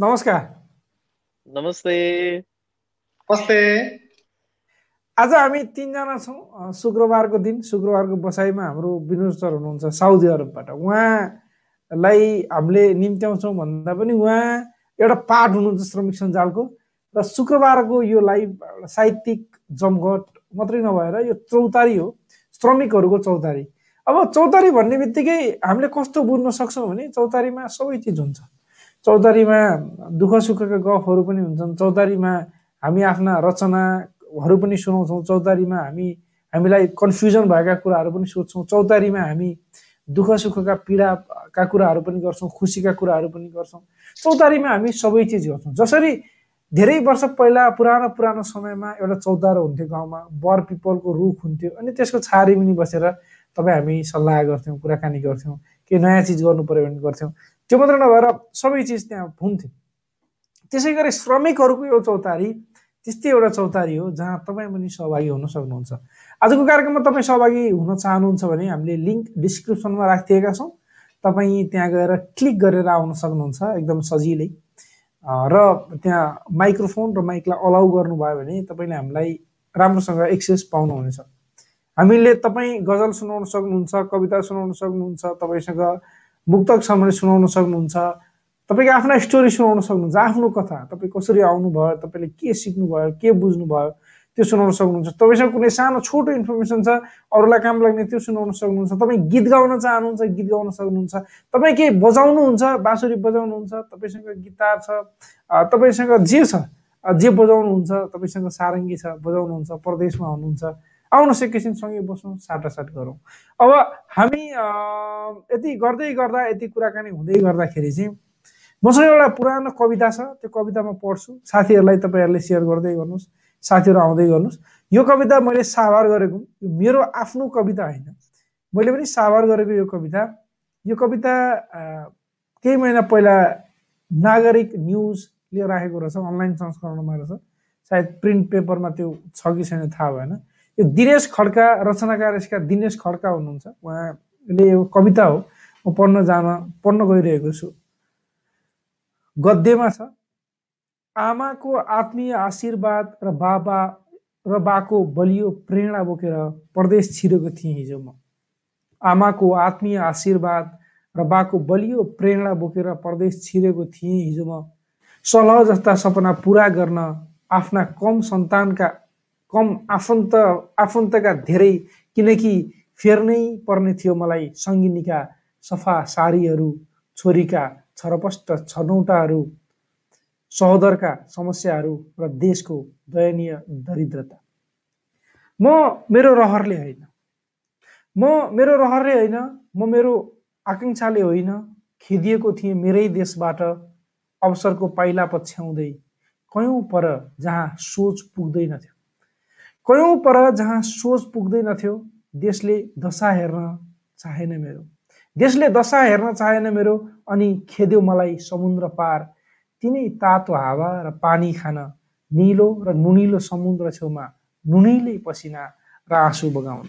नमस्कार नमस्ते नमस्ते आज हामी तिनजना छौँ शुक्रबारको दिन शुक्रबारको बसाइमा हाम्रो विनोद सर हुनुहुन्छ साउदी अरबबाट। उहाँलाई हामीले निम्त्याउँछौँ भन्दा पनि उहाँ एउटा पाठ हुनुहुन्छ श्रमिक सञ्जालको र शुक्रबारको यो लाइभ साहित्यिक जमघट मात्रै नभएर यो चौतारी हो श्रमिकहरूको चौतारी। अब चौतारी भन्ने बित्तिकै हामीले कस्तो बुझ्न सक्छौँ भने चौतारीमा सबै चिज हुन्छ। चौतारीमा दुःख सुखका गफहरू पनि हुन्छन्। चौतारीमा हामी आफ्ना रचनाहरू पनि सुनाउँछौँ। चौतारीमा हामी हामीलाई कन्फ्युजन भएका कुराहरू पनि सोध्छौँ। चौतारीमा हामी दुःख सुखका पीडाका कुराहरू पनि गर्छौँ खुसीका कुराहरू पनि गर्छौँ। चौतारीमा हामी सबै चिज गर्छौँ। जसरी धेरै वर्ष पहिला पुरानो पुरानो समयमा एउटा चौतारो हुन्थ्यो गाउँमा। बर पिपलको रुख हुन्थ्यो अनि त्यसको छारी पनि बसेर तपाईँ हामी सल्लाह गर्थ्यौँ कुराकानी गर्थ्यौँ। केही नयाँ चिज गर्नु पऱ्यो भने गर्थ्यौँ। त्यो मात्र नभएर सबै चिज त्यहाँ हुन्थ्यो। त्यसै गरी श्रमिकहरूको यो चौतारी त्यस्तै एउटा चौतारी हो जहाँ तपाईँ पनि सहभागी हुन सक्नुहुन्छ। आजको कार्यक्रममा तपाईँ सहभागी हुन चाहनुहुन्छ भने हामीले लिङ्क डिस्क्रिप्सनमा राखिदिएका छौँ। तपाईँ त्यहाँ गएर क्लिक गरेर आउन सक्नुहुन्छ एकदम सजिलै। र त्यहाँ माइक्रोफोन र माइकलाई अलाउ गर्नुभयो भने तपाईँले हामीलाई राम्रोसँग एक्सेस पाउनुहुनेछ। हामीले तपाईँ गजल सुनाउन सक्नुहुन्छ कविता सुनाउन सक्नुहुन्छ तपाईँसँग मुक्तक छ सुनाउन सक्नुहुन्छ। तपाईँको आफ्ना स्टोरी सुनाउन सक्नुहुन्छ। आफ्नो कथा तपाईँ कसरी आउनुभयो तपाईँले के सिक्नुभयो के बुझ्नुभयो त्यो सुनाउन सक्नुहुन्छ। तपाईँसँग कुनै सानो छोटो इन्फर्मेसन छ अरूलाई काम लाग्ने त्यो सुनाउन सक्नुहुन्छ। तपाईँ गीत गाउन चाहनुहुन्छ गीत गाउन सक्नुहुन्छ। तपाईँ केही बजाउनुहुन्छ बाँसुरी बजाउनुहुन्छ तपाईँसँग गिटार छ तपाईँसँग जे छ जे बजाउनुहुन्छ तपाईँसँग सारङ्गी छ बजाउनुहुन्छ प्रदेशमा हुनुहुन्छ। आउनुहोस् एकैछिनसँगै बसौँ साटासाट गरौँ। अब हामी यति गर्दै गर्दा यति कुराकानी हुँदै गर्दाखेरि चाहिँ मसँग एउटा पुरानो कविता छ। त्यो कविता म पढ्छु। साथीहरूलाई तपाईँहरूले सेयर गर्दै गर्नुहोस् साथीहरू आउँदै गर्नुहोस्। यो कविता मैले साभार गरेको यो मेरो आफ्नो कविता होइन। मैले पनि साभार गरेको यो कविता। यो कविता केही महिना पहिला नागरिक न्युजले राखेको रहेछ। अनलाइन संस्करणमा रहेछ। सायद प्रिन्ट पेपरमा त्यो छ कि छैन थाहा भएन। यो दिनेश खड्का रचनाकार यसका दिनेश खड्का हुनुहुन्छ। उहाँले यो कविता हो। म पढ्न जान पढ्न गइरहेको छु। गद्यमा छ आमाको आत्मीय आशीर्वाद र बाबा र बाको बलियो प्रेरणा बोकेर प्रदेश छिरेको थिएँ हिजो म। आमाको आत्मीय आशीर्वाद र बाको बलियो प्रेरणा बोकेर प्रदेश छिरेको थिएँ हिजो म। सलह जस्ता सपना पुरा गर्न आफ्ना कम सन्तानका कम आफन्त आफन्तका धेरै किनकि फेर्नै पर्ने थियो मलाई सङ्गिनीका सफा सारीहरू छोरीका छरपष्ट छनौटाहरू सहोदरका समस्याहरू र देशको दयनीय दरिद्रता। म मेरो रहरले होइन। म मेरो रहरले होइन। म मेरो आकाङ्क्षाले होइन। खेदिएको थिएँ मेरै देशबाट। अवसरको पाइला पछ्याउँदै कयौँ पर जहाँ सोच पुग्दैनथ्यो कयौँ पर जहाँ सोच पुग्दैनथ्यो देशले दशा हेर्न चाहेन मेरो। देशले दशा हेर्न चाहेन मेरो अनि खेद्यो मलाई समुद्र पार। तिनै तातो हावा र पानी खान निलो र नुनिलो समुद्र छेउमा नुनिलै पसिना र आँसु बगाउन।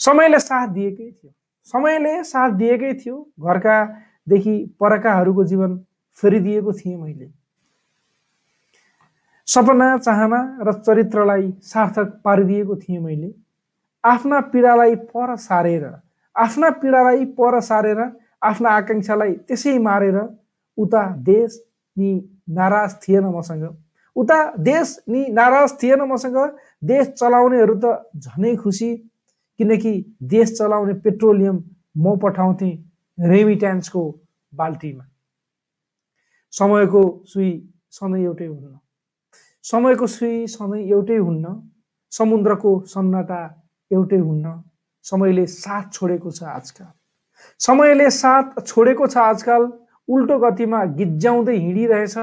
समयले साथ दिएकै थियो। समयले साथ दिएकै थियो। घरकादेखि परकाहरूको जीवन फेरिदिएको थिएँ मैले। सपना चाहना र चरित्रलाई सार्थक पारिदिएको थिएँ मैले। आफ्ना पीडालाई पर सारेर आफ्ना पीडालाई पर सारेर आफ्ना आकाङ्क्षालाई त्यसै मारेर उता देश नि नाराज थिएन मसँग। उता देश नि नाराज थिएन मसँग। देश चलाउनेहरू त झनै खुसी किनकि देश चलाउने पेट्रोलियम म पठाउँथेँ रेमिट्यान्सको बाल्टीमा। समयको सुई सधैँ एउटै हुन्न। समयको सुई सधैँ एउटै हुन्न समुद्रको सन्नाटा एउटै हुन्न समयले साथ छोडेको छ आजकल। समयले साथ छोडेको छ आजकल उल्टो गतिमा गिज्जाउँदै हिँडिरहेछ।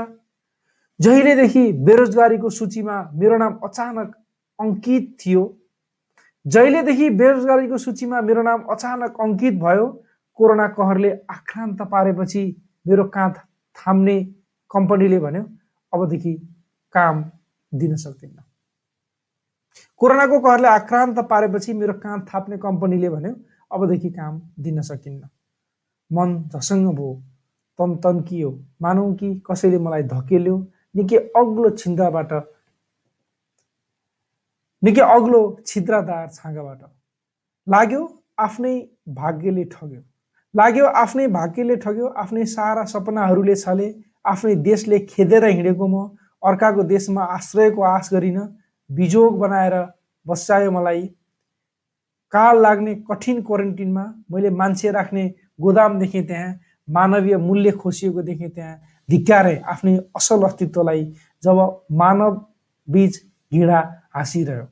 जहिलेदेखि बेरोजगारीको सूचीमा मेरो नाम अचानक अङ्कित थियो जहिलेदेखि बेरोजगारीको सूचीमा मेरो नाम अचानक अङ्कित भयो कोरोना कहरले आक्रान्त पारेपछि मेरो काँध थाम्ने कम्पनीले भन्यो अबदेखि काम दिन सक्दिनँ। कोरोनाको कहरले आक्रान्त पारेपछि मेरो काँध थाप्ने कम्पनीले भन्यो अबदेखि काम दिन सकिन्न। मन झसङ्ग भयो तन तन्कियो मानौँ कि कसैले मलाई धकेल्यो निकै अग्लो छिन्द्राबाट निकै अग्लो छिद्रादार छाँगाबाट। लाग्यो आफ्नै भाग्यले ठग्यो। लाग्यो आफ्नै भाग्यले ठग्यो आफ्नै सारा सपनाहरूले छले आफ्नै देशले खेदेर हिँडेको म अर्काको देशमा आश्रयको आश गरिन बिजोग बनाएर बसायो मलाई। काल लाग्ने कठिन क्वारेन्टिनमा मैले मान्छे राख्ने गोदाम देखेँ त्यहाँ मानवीय मूल्य खोसिएको देखेँ त्यहाँ। धिक्कारे आफ्नै असल अस्तित्वलाई जब मानव बीच घिडा हाँसिरह्यो।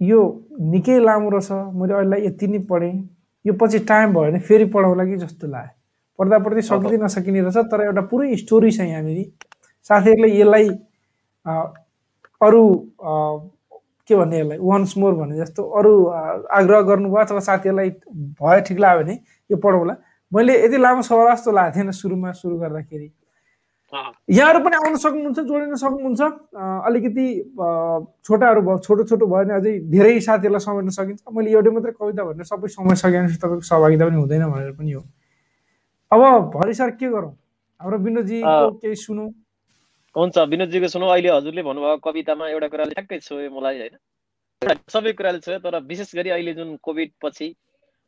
यो निकै लामो रहेछ मैले अहिले यति नै पढेँ। यो पछि टाइम भयो भने फेरि पढाउला कि जस्तो लाग्यो। पढ्दा पढ्दै सकिँदै नसकिने रहेछ तर एउटा पुरै स्टोरी छ यहाँनिर। साथीहरूले यसलाई अरू के भन्ने यसलाई वान्स मोर भने जस्तो अरू आग्रह गर्नुभयो अथवा साथीहरूलाई भयो ठिक लाग्यो भने यो पढौँला। मैले यति लामो सवाल जस्तो लागेको थिएन सुरुमा सुरु गर्दाखेरि। यहाँहरू पनि आउन सक्नुहुन्छ जोडिन सक्नुहुन्छ। अलिकति छोटाहरू भयो छोटो छोटो भयो भने अझै धेरै साथीहरूलाई समेट्न सकिन्छ। मैले एउटै मात्रै कविता भनेर सबै समय सकेँ भने तपाईँको सहभागिता पनि हुँदैन भनेर पनि हो। अब भरि सर के गरौँ? हाम्रो विनोदजीको केही सुनौ। हुन्छ विनोदजीको सुनौ अहिले हजुरले भन्नुभएको कवितामा एउटा कुराले ठ्याक्कै छोयो मलाई होइन? सबै कुराले छोयो तर विशेष गरी अहिले जुन कोभिड पछि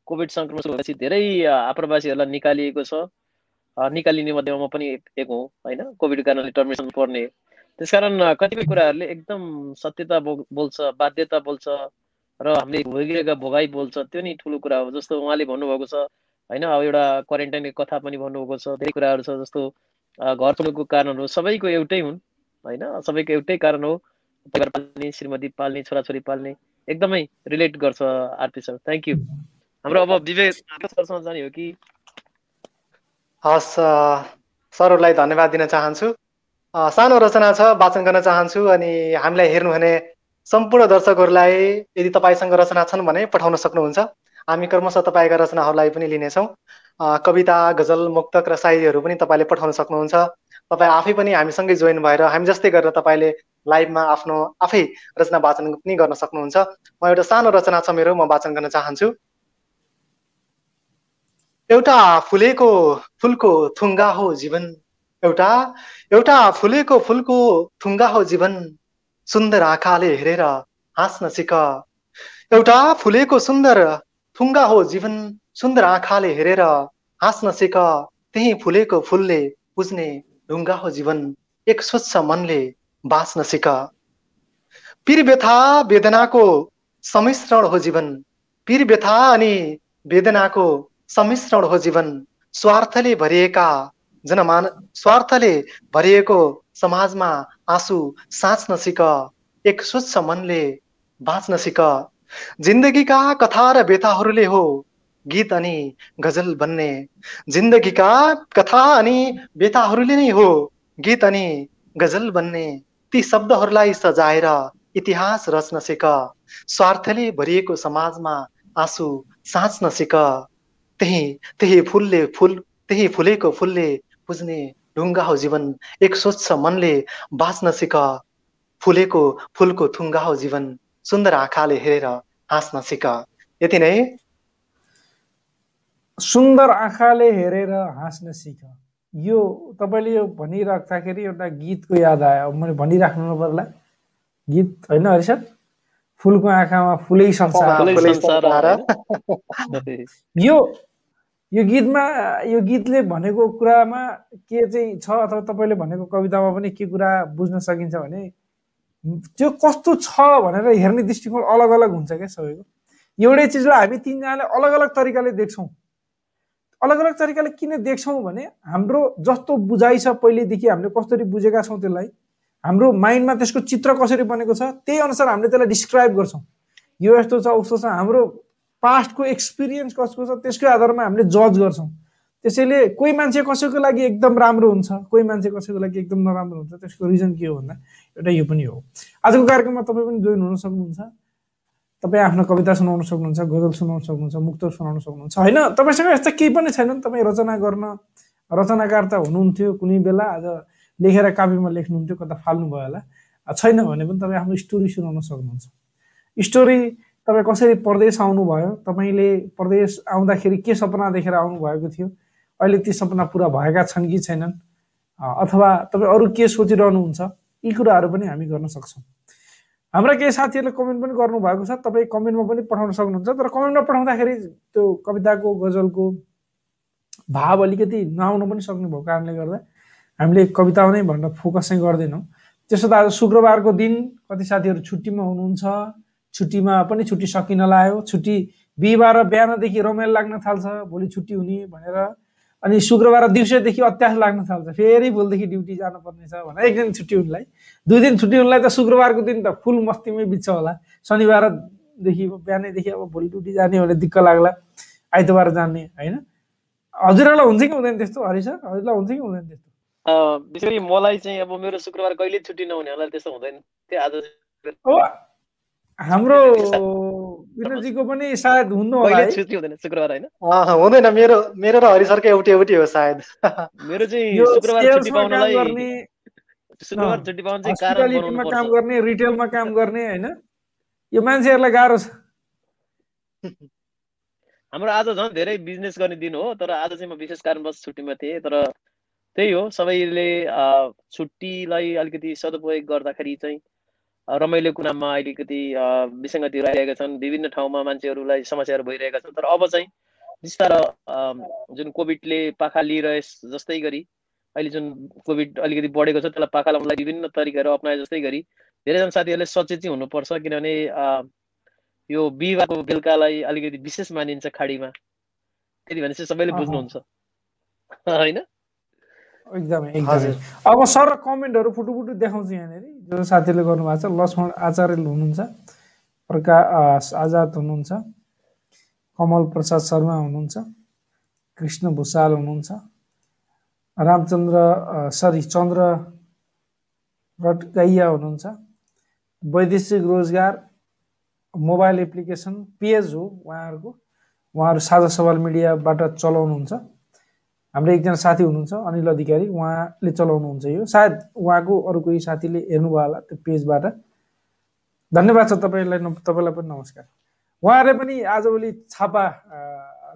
कोभिड सङ्क्रमण भएपछि धेरै आप्रवासीहरूलाई निकालिएको छ। निकालिने मध्येमा म पनि एक हुँ होइन? कोभिड कारणले टर्मिनेसन पर्ने। त्यसकारण कतिपय कुराहरूले एकदम सत्यता बोल्छ बाध्यता बोल्छ र हामीले भोगिरहेका भोगाई बोल्छ। त्यो नै ठुलो कुरा हो जस्तो उहाँले भन्नुभएको छ होइन? अब एउटा क्वारेन्टाइनको कथा पनि भन्नुभएको छ धेरै कुराहरू छ जस्तो घर चल्नुको कारणहरू सबैको एउटै हुन् होइन? सबैको एउटै कारण हो। परिवार पाल्ने श्रीमती पाल्ने छोराछोरी पाल्ने एकदमै रिलेट गर्छ आरपी सर। थ्याङ्क यू हाम्रो अब विवेक सरसँग जाने हो कि? हस् सरहरूलाई धन्यवाद दिन चाहन्छु। सानो रचना छ वाचन गर्न चाहन्छु अनि हामीलाई हेर्नु भने सम्पूर्ण दर्शकहरूलाई यदि तपाईँसँग रचना छन् भने पठाउन सक्नुहुन्छ। हामी क्रमशः तपाईँका रचनाहरूलाई पनि लिनेछौँ। कविता गजल मुक्तक र साहित्यहरू पनि तपाईँले पठाउन सक्नुहुन्छ। तपाईँ आफै पनि हामीसँगै जोइन भएर हामी जस्तै गरेर तपाईँले लाइभमा आफ्नो आफै रचना वाचन पनि गर्न सक्नुहुन्छ। म एउटा सानो रचना छ मेरो म वाचन गर्न चाहन्छु। एउटा फुलेको फुलको थुङ्गा हो जीवन। एउटा एउटा फुलेको फुलको थुङ्गा हो जीवन। सुन्दर आँखाले हेरेर हाँस्न सिक। एउटा फुलेको सुन्दर थुङ्गा हो जीवन। सुन्दर आँखाले हेरेर हाँस्न सिक त्यही फुलेको फुलले बुझ्ने ढुङ्गा हो जीवन एक स्वच्छ मनले बाँच्न सिक। पीर व्यथा वेदनाको सम्मिश्रण हो जीवन। पीर व्यथा अनि वेदनाको सम्मिश्रण हो जीवन। स्वार्थले भरिएका जनमान स्वार्थले भरिएको समाजमा आँसु साँच्न सिक एक स्वच्छ मनले बाँच्न सिक। जिन्दगीका कथा र व्यथाहरूले हो गीत अनि गजल बन्ने। जिन्दगीका कथा अनि व्यथाहरूले नै हो। गीत अनि गजल बन्ने। ती शब्दहरूलाई सजाएर इतिहास रच्न सिक। स्वार्थले भरिएको समाजमा आँसु साँच्न सिक। त्यही त्यही फुलले फुल त्यही फुलेको फुलले बुझ्ने ढुङ्गा हो जीवन। एक स्वच्छ मनले बाँच्न सिक। फुलेको फुलको थुङ्गा हो जीवन। सुन्दर आँखाले हेरेर हाँस्न सिक। यति नै। सुन्दर आँखाले हेरेर हाँस्न सिक यो तपाईँले यो भनिराख्दाखेरि एउटा गीतको याद आयो। मैले भनिराख्नु पर्ला। गीत होइन हरिसन फुलको आँखामा फुलै संसार। यो यो गीतमा यो गीतले भनेको कुरामा के चाहिँ छ? अथवा तपाईँले भनेको कवितामा पनि के कुरा बुझ्न सकिन्छ भने त्यो कस्तो छ भनेर हेर्ने दृष्टिकोण अलग अलग हुन्छ क्या सबैको। एउटै चिजलाई हामी तिनजनाले अलग अलग तरिकाले देख्छौँ। अलग अलग तरिकाले किन देख्छौँ भने हाम्रो जस्तो बुझाइ छ पहिलेदेखि हामीले कसरी बुझेका छौँ त्यसलाई हाम्रो माइन्डमा त्यसको चित्र कसरी बनेको छ त्यही अनुसार हामीले त्यसलाई डिस्क्राइब गर्छौँ। यो यस्तो छ उस्तो छ हाम्रो पास्टको एक्सपिरियन्स कसको छ त्यसकै आधारमा हामीले जज गर्छौँ। त्यसैले कोही मान्छे कसैको लागि एकदम राम्रो हुन्छ कोही मान्छे कसैको लागि एकदम नराम्रो हुन्छ त्यसको रिजन के हो भन्दा एउटा यो पनि हो। आजको कार्यक्रममा तपाईँ पनि जोइन हुन सक्नुहुन्छ। तपाईँ आफ्नो कविता सुनाउन सक्नुहुन्छ गजल सुनाउन सक्नुहुन्छ मुक्त सुनाउन सक्नुहुन्छ। होइन तपाईँसँग यस्तो केही पनि छैन। तपाईँ रचना गर्न रचनाकार त हुनुहुन्थ्यो कुनै बेला। आज लेखेर काव्यमा लेख्नुहुन्थ्यो कता फाल्नुभयो होला। छैन भने पनि तपाईँ आफ्नो स्टोरी सुनाउन सक्नुहुन्छ। स्टोरी तपाईँ कसरी परदेश आउनुभयो? तपाईँले परदेश आउँदाखेरि के सपना देखेर आउनुभएको थियो? अहिले ती सपना पुरा भएका छन् कि छैनन्? अथवा तपाईँ अरू के सोचिरहनुहुन्छ? यी कुराहरू पनि हामी गर्न सक्छौँ। हाम्रा केही साथीहरूले कमेन्ट पनि गर्नुभएको छ। तपाईँ कमेन्टमा पनि पठाउन सक्नुहुन्छ। तर कमेन्टमा पठाउँदाखेरि त्यो कविताको गजलको भाव अलिकति नआउन पनि सक्ने भएको कारणले गर्दा हामीले कविता नै भनेर फोकस चाहिँ गर्दैनौँ। त्यसो त आज शुक्रबारको दिन कति साथीहरू छुट्टीमा हुनुहुन्छ? छुट्टीमा पनि छुट्टी सकिन लाग्यो। छुट्टी बिहिबार बिहानदेखि रमाइलो लाग्न थाल्छ। भोलि छुट्टी हुने भनेर अनि शुक्रबार दिउँसोदेखि अत्यास लाग्न थाल्छ। फेरि भोलिदेखि ड्युटी जानुपर्ने छ भनेर एक दिन छुट्टी हुनुलाई दुई दिन छुट्टी हुनुलाई त शुक्रबारको दिन त फुल मस्तीमै बित्छ होला। शनिबारदेखि बिहानैदेखि अब भोलि ड्युटी जाने भने दिक्क लाग्ला। आइतबार जाने होइन? हजुरहरूलाई हुन्छ कि हुँदैन त्यस्तो? हरि सर हजुरलाई हुन्छ कि हुँदैन त्यस्तो? विशेष मलाई चाहिँ अब मेरो शुक्रबार कहिले छुट्टी नहुने होला त्यस्तो हुँदैन। त्यो आज हाम्रो विनोदजीको पनि सायद हुनु होला छुट्टी हुँदैन? शुक्रबार होइन? हुँदैन। मेरो मेरो र हरिसरको एउटै एउटै हो सायद। मेरो चाहिँ शुक्रबार छुट्टी पाउनलाई शुक्रबार छुट्टी पाउन चाहिँ कारण काम गर्ने रिटेलमा काम गर्ने होइन? यो मान्छेहरूलाई गाह्रो छ। हाम्रो आज झन् धेरै बिजनेस गर्ने दिन हो तर आज चाहिँ म विशेष कारणवश छुट्टीमा थिएँ। तर त्यही हो सबैले छुट्टीलाई अलिकति सदुपयोग गर्दाखेरि चाहिँ रमाइलोको नाममा अलिकति विसङ्गतिहरू आइरहेका छन् विभिन्न ठाउँमा मान्छेहरूलाई समस्याहरू भइरहेका छन् तर अब चाहिँ बिस्तार जुन कोभिडले पाखा लिइरहे जस्तै गरी अहिले जुन कोभिड अलिकति बढेको छ त्यसलाई पाखा लाउनलाई विभिन्न तरिकाहरू अप्नाए जस्तै गरी धेरैजना साथीहरूले सचेत चाहिँ हुनुपर्छ किनभने यो बिहिबारको बेलुकालाई अलिकति विशेष मानिन्छ खाडीमा त्यति भने चाहिँ सबैले बुझ्नुहुन्छ। होइन? एकदमै एकदमै अब सर कमेन्टहरू फुटु फुटु देखाउँछु यहाँनिर जो साथीले गर्नुभएको छ लक्ष्मण आचार्य हुनुहुन्छ प्रकाश आजाद हुनुहुन्छ कमल प्रसाद शर्मा हुनुहुन्छ कृष्ण भूषाल हुनुहुन्छ रामचन्द्र सरी चन्द्र रटगैया हुनुहुन्छ वैदेशिक रोजगार मोबाइल एप्लिकेसन पेज हो उहाँहरूको उहाँहरू साझा सवाल मिडियाबाट चलाउनुहुन्छ हाम्रो एकजना साथी हुनुहुन्छ अनिल अधिकारी उहाँले चलाउनुहुन्छ यो। सायद उहाँको अरू कोही साथीले हेर्नुभयो होला त्यो पेजबाट। धन्यवाद छ तपाईँलाई तपाईँलाई पनि नमस्कार। उहाँहरूले पनि आजभोलि छापा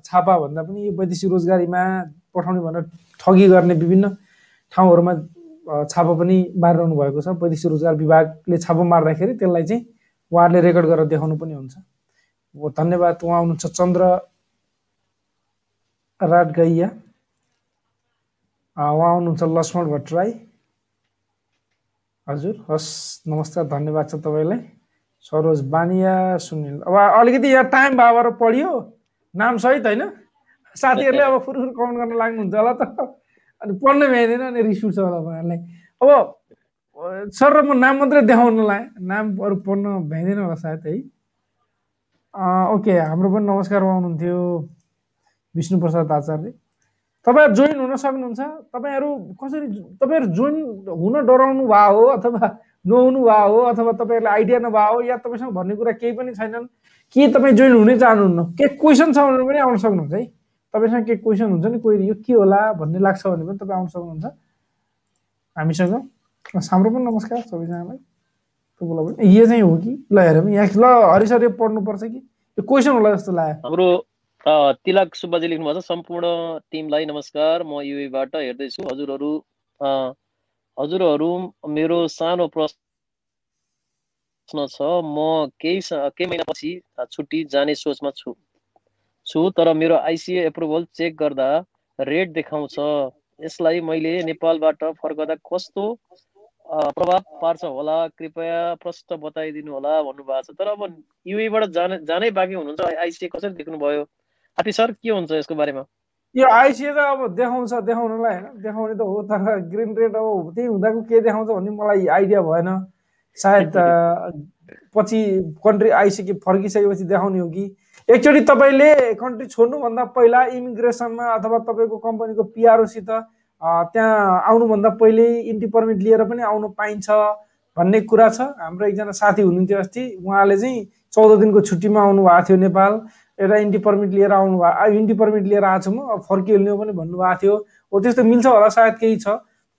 छापा भन्दा पनि यो वैदेशिक रोजगारीमा पठाउने भनेर ठगी गर्ने विभिन्न ठाउँहरूमा छापा पनि मारिरहनु भएको छ। वैदेशिक रोजगार विभागले छापा मार्दाखेरि त्यसलाई चाहिँ उहाँहरूले रेकर्ड गरेर देखाउनु पनि हुन्छ। धन्यवाद उहाँ हुनुहुन्छ चन्द्र राट गैया उहाँ हुनुहुन्छ लक्ष्मण भट्टराई। हजुर हस् नमस्कार धन्यवाद छ तपाईँलाई। सरोज बानिया सुनिल अब अलिकति यहाँ टाइम भएर पढ्यो। नाम सहित होइन। साथीहरूले अब फुरफुर कमेन्ट गर्न लाग्नुहुन्छ होला त। अनि पढ्नै भ्याइँदैन अनि रिस उठ्छ होला उहाँहरूलाई। अब सर र म नाम मात्रै देखाउनलाई नाम अरू पढ्न भ्याइँदैन होला सायद है। ओके हाम्रो पनि नमस्कार हुनुहुन्थ्यो। विष्णुप्रसाद आचार्य। तपाईँहरू जोइन हुन सक्नुहुन्छ। तपाईँहरू कसरी तपाईँहरू जोइन हुन डराउनु भयो हो अथवा नहुनु भयो हो अथवा तपाईँहरूलाई आइडिया नभएको हो या तपाईँसँग भन्ने कुरा केही पनि छैनन्। के तपाईँ जोइन हुनै चाहनुहुन्न? के क्वेसन छ भने पनि आउन सक्नुहुन्छ है। तपाईँसँग के क्वेसन हुन्छ नि? कोही यो के होला भन्ने लाग्छ भने पनि तपाईँ आउन सक्नुहुन्छ। हामीसँग। हाम्रो पनि नमस्कार सबैजनालाई। तपाईँलाई पनि। यो चाहिँ हो कि? ल हेरौँ। यहाँ ल हरिसर यो पढ्नुपर्छ कि? यो क्वेसन होला जस्तो लाग्यो। हाम्रो तिलक सुब्बाजी लेख्नुभएको छ। सम्पूर्ण टिमलाई नमस्कार। म युएबाट हेर्दैछु। हजुरहरू हजुरहरू मेरो सानो प्रश्न छ। म केही केही महिनापछि छुट्टी जाने सोचमा छु छु तर मेरो आइसिए एप्रुभल चेक गर्दा रेड देखाउँछ। यसलाई मैले नेपालबाट फर्कदा कस्तो प्रभाव पार्छ होला? कृपया प्रश्न बताइदिनु होला भन्नुभएको छ। तर अब युएबाट जाने जानै बाँकी हुनुहुन्छ। आइसिए कसरी देख्नुभयो? हापी सर के हुन्छ यसको बारेमा? यो आइसिए त अब देखाउँछ देखाउनुलाई होइन। देखाउने त हो तर ग्रिन रेड अब त्यही हुँदाको के देखाउँछ भन्ने मलाई आइडिया भएन। सायद पछि कन्ट्री आइसके फर्किसकेपछि देखाउने हो कि। एकचोटि तपाईँले कन्ट्री छोड्नुभन्दा पहिला इमिग्रेसनमा अथवा तपाईँको कम्पनीको पिआरओसित त्यहाँ आउनुभन्दा पहिले इन्ट्री पर्मिट लिएर पनि आउनु पाइन्छ भन्ने कुरा छ। हाम्रो एकजना साथी हुनुहुन्थ्यो अस्ति। उहाँले चाहिँ चौध दिनको छुट्टीमा आउनु भएको थियो नेपाल। एउटा इन्टी पर्मिट लिएर आउनु भयो इन्टी पर्मिट लिएर आएको छु म अब फर्किहाल्ने पनि भन्नुभएको थियो। हो त्यस्तो मिल्छ होला सायद केही छ।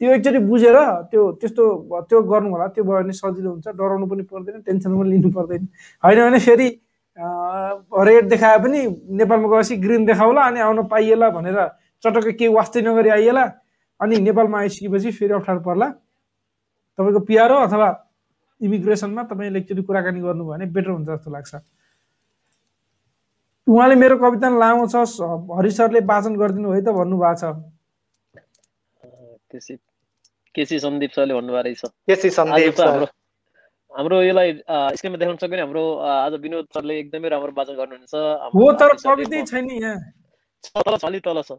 त्यो एकचोटि बुझेर त्यो त्यस्तो त्यो गर्नु होला त्यो भयो भने सजिलो हुन्छ। डराउनु पनि पर्दैन टेन्सन पनि लिनु पर्दैन। होइन भने फेरि रेड देखाए पनि नेपालमा गएपछि ग्रिन देखाउला अनि आउन पाइएला भनेर चटक्क केही वास्तै नगरी आइएला अनि नेपालमा आइसकेपछि फेरि अप्ठ्यारो पर्ला। तपाईँको पिआरओ अथवा इमिग्रेसनमा तपाईँले एकचोटि कुराकानी गर्नुभयो भने बेटर हुन्छ जस्तो लाग्छ। उहाँले मेरो कविता लामो छ हरि सरले वाचन गरिदिनु है त भन्नुभएको छ। केसी केसी सन्दीप सरले भन्नुभएको रहेछ। केसी सन्दीप हाम्रो हाम्रो यसलाई स्क्रिनमा देखाउन सक्यो हाम्रो आज विनोद सरले एकदमै राम्रो वाचन गर्नुहुन्छ। हो तर कवितै छैन यहाँ। तल छ अलि तल छ।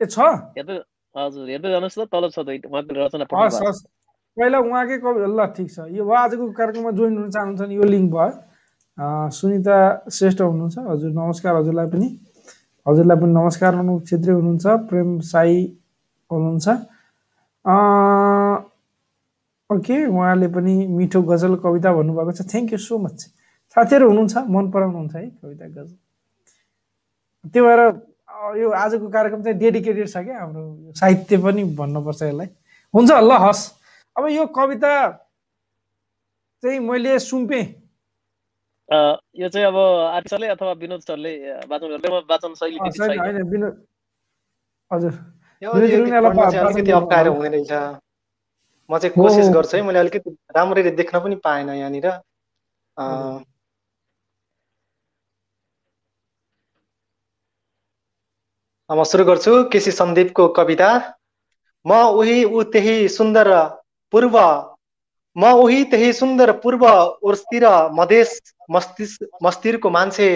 ए छ? हेर्दै हजुर हेर्दै जानुहोस् त तल छ उहाँको रचना पहिला उहाँकै कवि ल ठिक छ। यो आजको कार्यक्रममा जोइन हुन चाहनुहुन्छ भने यो लिङ्क भयो। सुनिता श्रेष्ठ हुनुहुन्छ। हजुर नमस्कार हजुरलाई पनि। हजुरलाई पनि नमस्कार अनुप छेत्री हुनुहुन्छ प्रेम साई हुनुहुन्छ। ओके उहाँले पनि मिठो गजल कविता भन्नुभएको छ। थ्याङ्क यू सो मच साथीहरू हुनुहुन्छ मन पराउनुहुन्छ है कविता गजल। त्यही भएर यो आजको कार्यक्रम चाहिँ डेडिकेटेड छ क्या हाम्रो साहित्य पनि भन्नुपर्छ यसलाई। हुन्छ ल हस्। अब यो कविता चाहिँ मैले सुम्पेँ। यो चाहिँ अब आर्ट सरले अथवा विनोद सरले वाचन वाचन शैली हजुर। अलिकति अप्ठ्यारो हुने रहेछ। म चाहिँ कोसिस गर्छु है मैले अलिकति राम्ररी देख्न पनि पाएन यहाँनिर। म सुरु गर्छु केसी सन्दीपको कविता। म उही ऊ त्यही सुन्दर पूर्व म उही त्यही सुन्दर पूर्व उर्सतिर मधेस मस्तिष्क मस्तिरको मान्छे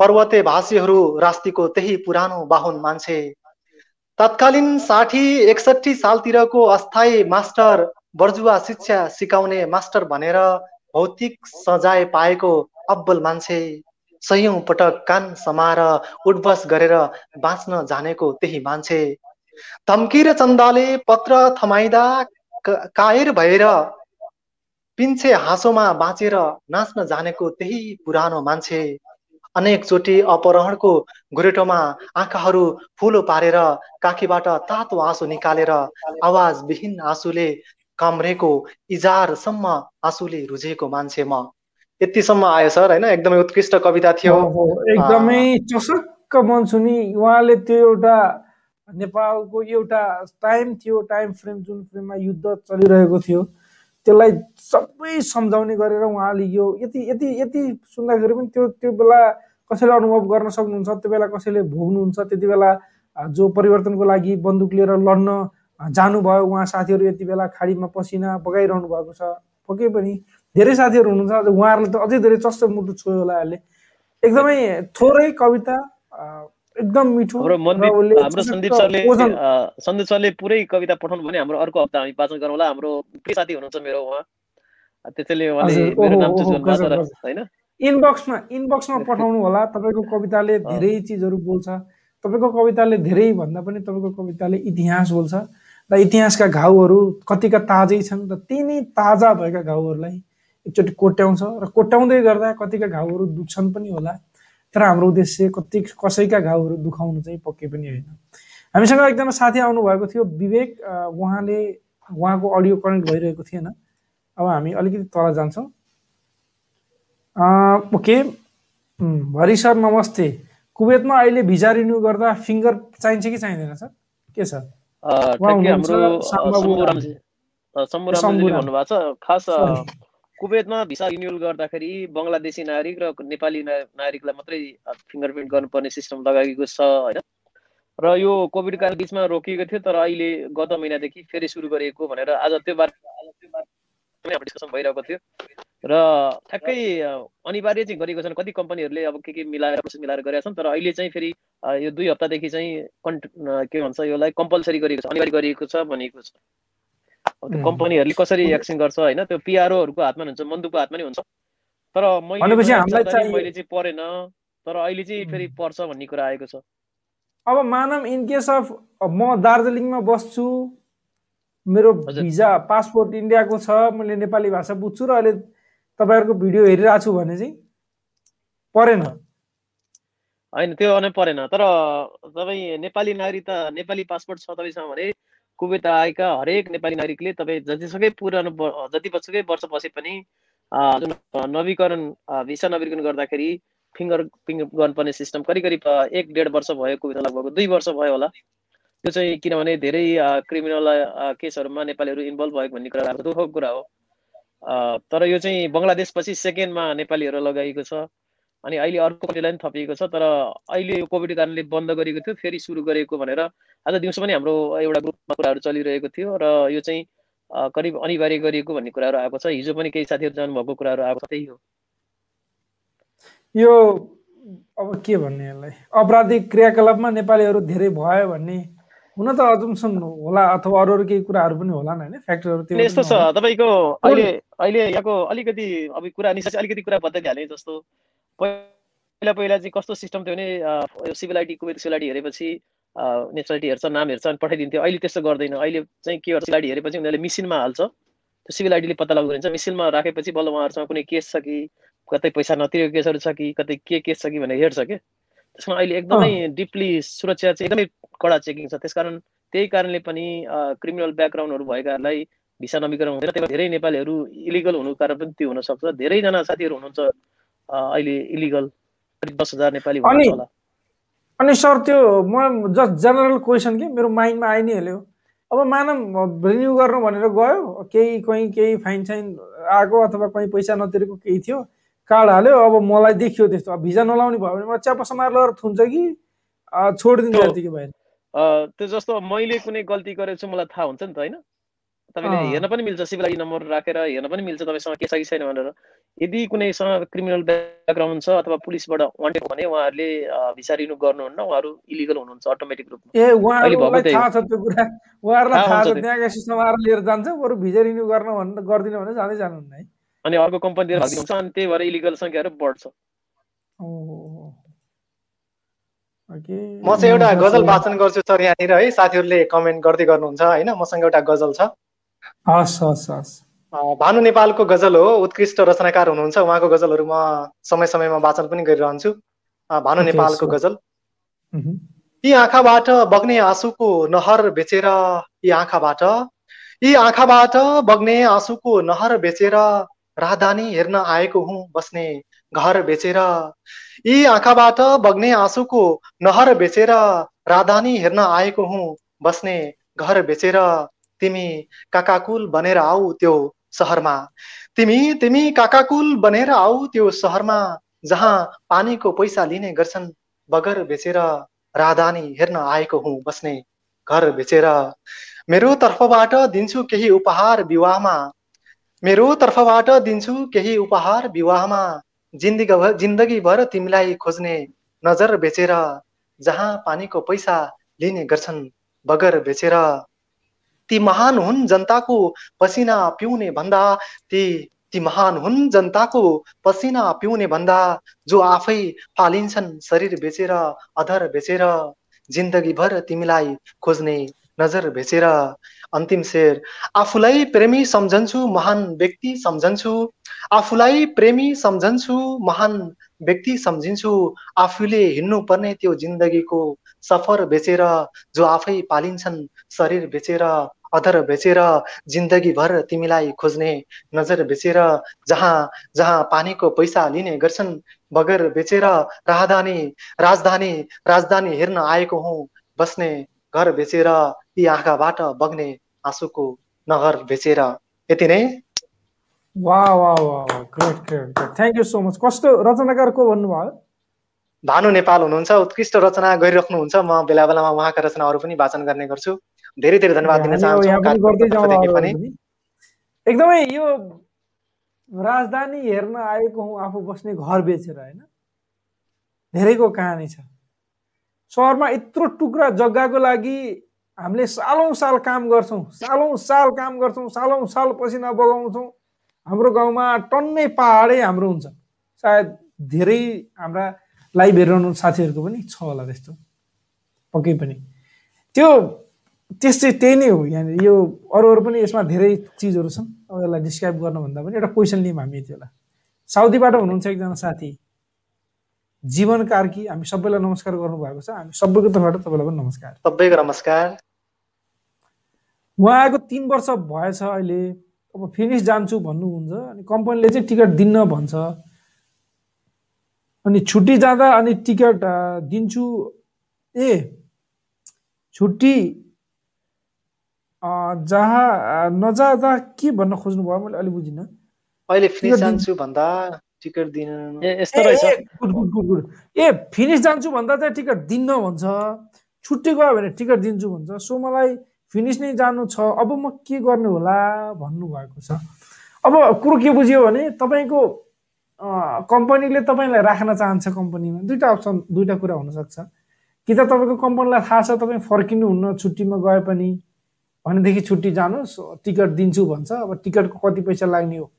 पर्वते भाषीहरू रास्तीको त्यही पुरानो बाहुन मान्छे। तत्कालीन साठी एकसठी सालतिरको अस्थायी मास्टर बर्जुवा शिक्षा सिकाउने मास्टर भनेर भौतिक सजाय पाएको अब्बल मान्छे। सयौँ पटक कान समाएर उठबस गरेर बाँच्न जानेको त्यही मान्छे। धम्की र चन्दाले पत्र थमाइदा कायर भएर पिन्छे हाँसोमा बाँचेर नाच्न जानेको त्यही पुरानो मान्छे। अनेकचोटि अपहरणको गोरेटोमा आँखाहरू फुलो पारेर काखीबाट तातो आँसु निकालेर आवाजविहीन आँसुले कमरेको इजारसम्म आँसुले रुझेको मान्छे म। यतिसम्म आयो सर होइन? एकदमै उत्कृष्ट कविता थियो। एकदमै चसक्क मन सुनि उहाँले त्यो एउटा नेपालको एउटा टाइम थियो टाइम फ्रेम जुन फ्रेममा युद्ध चलिरहेको थियो। त्यसलाई सबै सम्झाउने गरेर उहाँले यो यति यति यति सुन्दाखेरि पनि त्यो त्यो बेला कसैले अनुभव गर्न सक्नुहुन्छ त्यो बेला कसैले भोग्नुहुन्छ त्यति बेला जो परिवर्तनको लागि बन्दुक लिएर लड्न जानुभयो उहाँ साथीहरू यति बेला खाडीमा पसिना बगाइरहनु भएको छ पक्कै पनि धेरै साथीहरू हुनुहुन्छ उहाँहरूले त अझै धेरै चस्टो मुटु छोयो होला अहिले। एकदमै थोरै कविता एकदम मिठो हाम्रो सन्दीप सरले सन्दीप सरले पुरै कविता पठाउनु भने हाम्रो अर्को हप्ता हामी वाचन गरौँला हाम्रो प्रिय साथी हुनुहुन्छ मेरो उहाँ? त्यसैले उहाँले होइन? इनबक्समा इनबक्समा पठाउनु होला। तपाईँको कविताले धेरै चिजहरू बोल्छ। तपाईँको कविताले धेरै भन्दा पनि तपाईँको कविताले इतिहास बोल्छ। र इतिहासका घाउहरू कतिका ताजै छन् र तिनी ताजा भएका घाउहरूलाई एकचोटि कोट्याउँछ। र कोट्याउँदै गर्दा कतिका घाउहरू दुख्छन् पनि होला। तर हाम्रो उद्देश्य कति कसैका घाउहरू दुखाउनु चाहिँ पक्कै पनि होइन। हामीसँग एकजना साथी आउनुभएको थियो विवेक उहाँले उहाँको अडियो कनेक्ट भइरहेको थिएन। अब हामी अलिकति तल जान्छौँ। ओके। भरि सर नमस्ते। कुवेतमा अहिले भिजा रिन्यू गर्दा फिङ्गर चाहिन्छ कि चाहिँदैन सर? के छ? भन्नुभएको छ खास कुवेतमा भिसा रिन्युअल गर्दाखेरि बङ्गलादेशी नागरिक र नेपाली नागरिकलाई मात्रै फिङ्गरप्रिन्ट गर्नुपर्ने सिस्टम लगाएको छ होइन? र यो कोभिड काल बिचमा रोकिएको थियो तर अहिले गत महिनादेखि फेरि सुरु गरिएको भनेर आज त्यो बारे डिस्कसन भइरहेको थियो। र ठ्याक्कै अनिवार्य चाहिँ गरेको छन्। कति कम्पनीहरूले अब के के मिलाएर मिलाएर गरेका छन् तर अहिले चाहिँ फेरि यो दुई हप्तादेखि चाहिँ कन्ट के भन्छ यसलाई कम्पलसरी गरिएको छ अनिवार्य गरिएको छ भनेको छ। त्यो कम्पनीहरूले कसरी एक्सन गर्छ होइन त्यो पिआरओहरूको हातमा हुन्छ मन्दुको हातमा नै हुन्छ। तर मैले मैले चाहिँ परेन तर अहिले चाहिँ फेरि पर्छ भन्ने कुरा आएको छ। अब मानव इन केस अफ म दार्जिलिङमा बस्छु मेरो भिजा पासपोर्ट इन्डियाको छ मैले नेपाली भाषा बुझ्छु र अहिले तपाईँहरूको भिडियो हेरिरहेको छु भने चाहिँ परेन। होइन त्यो नै परेन तर तपाईँ नेपाली नागरिकता नेपाली पासपोर्ट छ तपाईँसँग भने कुवेत आएका हरेक नेपाली नागरिकले तपाईँ जतिसुकै पुरानो जति पछुकै वर्ष बसे पनि जुन नवीकरण भिसा नवीकरण गर्दाखेरि फिङ्गर फिङ्गर गर्नुपर्ने सिस्टम करिब करिब एक डेढ वर्ष भयो कोभिड लगभग दुई वर्ष भयो होला। त्यो चाहिँ किनभने धेरै क्रिमिनल केसहरूमा नेपालीहरू इन्भल्भ भएको भन्ने कुरा दुःखको कुरा हो। तर यो चाहिँ बङ्गलादेशपछि सेकेन्डमा नेपालीहरू लगाइएको छ। अनि अहिले अर्को कन्ट्रीलाई पनि थपिएको छ तर अहिले यो कोभिड कारणले बन्द गरेको थियो फेरि सुरु गरेको भनेर आज दिउँसो पनि हाम्रो एउटा ग्रुपमा कुराहरू चलिरहेको थियो र यो चाहिँ करिब अनिवार्य गरिएको भन्ने कुराहरू आएको छ। हिजो पनि केही साथीहरू जानुभएको कुराहरू आएको छ त्यही हो। यो अब के भन्ने यसलाई? अपराधिक क्रियाकलापमा नेपालीहरू धेरै भयो भन्ने हुन त अजम्सन होला अथवा अरू अरू केही कुराहरू पनि होला होइन? फ्याक्टरहरू यस्तो छ। तपाईँको अहिले अहिले यहाँको अलिकति अब कुरा निशा अलिकति कुरा बताइहालेँ जस्तो। पहिला पहिला चाहिँ कस्तो सिस्टम थियो भने सिभिल कुवेत सिभिल आइटी हेरेपछि नेसनालिटी हेर्छ नाम हेर्छ अनि पठाइदिन्थ्यो। अहिले त्यस्तो गर्दैन। अहिले चाहिँ के गर्छ सिभिल आइटी हेरेपछि उनीहरूले मिसिनमा हाल्छ। त्यो सिभिल आइडीले पत्ता लगाउँछ मिसिनमा राखेपछि बल्ल उहाँहरूसँग कुनै केस छ कि कतै पैसा नतिरेको केसहरू छ कि कतै के केस छ कि भनेर हेर्छ कि त्यसमा अहिले एकदमै डिपली सुरक्षा चाहिँ एकदमै कडा चेकिङ छ। त्यसकारण त्यही कारणले पनि क्रिमिनल ब्याकग्राउन्डहरू भएकाहरूलाई भिसा नवीकरण हुँदैन। त्यही धेरै नेपालीहरू इलिगल हुनुको कारण पनि त्यो हुनसक्छ। धेरैजना साथीहरू हुनुहुन्छ। अहिले इलिगल दस हजार नेपाली अनि अनि सर त्यो म जस्ट जेनरल क्वेसन के? मेरो माइन्डमा आइ नै हाल्यो अब मानव रिन्यू गर्नु भनेर गयो केही कहीँ केही फाइन साइन आएको अथवा कहीँ पैसा नतिरेको केही थियो कार्ड हाल्यो। अब मलाई देखियो त्यस्तो। अब भिजा नलाउने भयो भने मलाई च्यापा समार लगेर थुन्छ कि छोडिदिन्छ त्यो जस्तो मैले कुनै गल्ती गरेको छु मलाई थाहा हुन्छ नि त होइन? तपाईँले हेर्न पनि मिल्छ सिभिल आइडी नम्बर राखेर हेर्न पनि मिल्छ तपाईँसँग के छ कि छैन भनेर यदि कुनैसँग क्रिमिनल ब्याकग्राउन्ड छ अथवा पुलिसबाट वान्टेड भने उहाँहरूले भिसा रिन्यू गर्नुहुन्न उहाँहरू इलिगल हुनुहुन्छ अटोमेटिक रूपमा ए उहाँहरूलाई थाहा छ त्यो कुरा उहाँहरूलाई थाहा छ त्यहाँ गएपछि समाएर लिएर जान्छ बरु भिजा गर्न भन्नु गर्दिन भने जाँदै जानुहुन्न है अनि अर्को कम्पनीतिर भागिदिन्छ अनि त्यही भएर इलिगल सङ्ख्याहरू बढ्छ म चाहिँ एउटा गजल वाचन गर्छु सर यहाँनिर है साथीहरूले कमेन्ट गर्दै गर्नुहुन्छ होइन मसँग एउटा गजल छ हस् हस् हस्। भानु नेपालको गजल हो उत्कृष्ट रचनाकार हुनुहुन्छ उहाँको गजलहरू म समय समयमा वाचन पनि गरिरहन्छु। भानु नेपालको गजल। यी आँखाबाट बग्ने आँसुको नहर बेचेर यी आँखाबाट यी आँखाबाट बग्ने आँसुको नहर बेचेर राजधानी हेर्न आएको हुँ बस्ने घर बेचेर। यी आँखाबाट बग्ने आँसुको नहर बेचेर राजधानी हेर्न आएको हुँ बस्ने घर बेचेर। तिमी काकाकुल बनेर आऊ त्यो सहरमा। तिमी तिमी काकाकुल बनेर आऊ त्यो सहरमा जहाँ पानीको पैसा लिने गर्छन्। बगर बेचेर राजधानी हेर्न आएको हुँ बस्ने घर बेचेर। मेरो तर्फबाट दिन्छु केही उपहार विवाहमा। मेरो तर्फबाट दिन्छु केही उपहार विवाहमा। जिन्दगी जिन्दगीभर तिमीलाई खोज्ने नजर बेचेर जहाँ पानीको पैसा लिने गर्छन्। बगर बेचेर ती महान हुन् जनताको पसिना पिउने भन्दा ती ती महान हुन् जनताको पसिना पिउने भन्दा जो आफै फालिन्छन् शरीर बेचेर अधर बेचेर जिन्दगीभर तिमीलाई खोज्ने नजर बेचेर अन्तिम शेर। आफूलाई प्रेमी सम्झन्छु महान व्यक्ति सम्झन्छु। आफूलाई प्रेमी सम्झन्छु महान व्यक्ति सम्झिन्छु। आफूले हिँड्नु पर्ने त्यो जिन्दगीको सफर बेचेर जो आफै पालिन्छन् शरीर बेचेर अधर बेचेर जिन्दगीभर तिमीलाई खोज्ने नजर बेचेर जहाँ जहाँ पानीको पैसा लिने गर्छन् बगर बेचेर राजधानी राजधानी राजधानी हेर्न आएको हुँ बस्ने घर बेचेर ती आँखाबाट बग्ने आँसुको नगर बेचेर यति नै। वाह वाह वाह great great thank you so much कस्तो रचनाकार को भन्नुभयो? भानु नेपाल हुनुहुन्छ। उत्कृष्ट रचना गरिराख्नुहुन्छ। म बेला बेलामा उहाँका रचनाहरू पनि वाचन गर्ने गर्छु। धेरै धेरै धन्यवाद दिन चाहन्छु। एकदमै यो राजधानी हेर्न आएको हुँ आफू बस्ने घर बेचेर होइन? धेरैको कहानी छ। सहरमा यत्रो टुक्रा जग्गाको लागि हामीले सालौँ साल काम गर्छौँ सालौँ साल काम गर्छौँ सालौँ साल पसिना बगाउँछौँ हाम्रो गाउँमा टन्नै पाहाडै हाम्रो हुन्छ। सायद धेरै हाम्रा लाइभ हेरिरहनु साथीहरूको पनि छ होला त्यस्तो। पक्कै पनि। त्यो त्यस्तै त्यही नै हो यहाँनिर यो अरू अरू पनि यसमा धेरै चिजहरू छन्। अब यसलाई डिस्क्राइब गर्नुभन्दा पनि एउटा क्वेसन लियौँ हामी यति बेला। साउदीबाट हुनुहुन्छ एकजना साथी। जीवन कार्की हामी सबैलाई नमस्कार गर्नुभएको छ। हामी सबैको तर्फबाट तपाईँलाई पनि नमस्कार। सबैको नमस्कार। उहाँको तिन वर्ष भएछ अहिले। अब फिनिस जान्छु भन्नुहुन्छ अनि कम्पनीले चाहिँ टिकट दिन्न भन्छ। अनि छुट्टी जाँदा अनि टिकट दिन्छु। ए छुट्टी जहाँ नजाँदा के भन्न खोज्नु भयो मैले अलिक बुझिनँ। अहिले फिनिस जान्छु भन्दा टिकट दिन ए फिनिस जान्छु भन्दा चाहिँ टिकट दिन्न भन्छ। छुट्टी गयो भने टिकट दिन्छु भन्छ। सो मलाई फिनिस नै जानु छ। अब म के गर्नु होला भन्नुभएको छ। अब कुरो के बुझ्यो भने तपाईँको कम्पनीले तपाईँलाई राख्न चाहन्छ कम्पनीमा। दुइटा अप्सन दुइटा कुरा हुनसक्छ। कि त तपाईँको कम्पनीलाई थाहा छ तपाईँ फर्किनुहुन्न छुट्टीमा गए पनि भनेदेखि छुट्टी जानुहोस् टिकट दिन्छु भन्छ। अब टिकटको कति पैसा लाग्ने हो?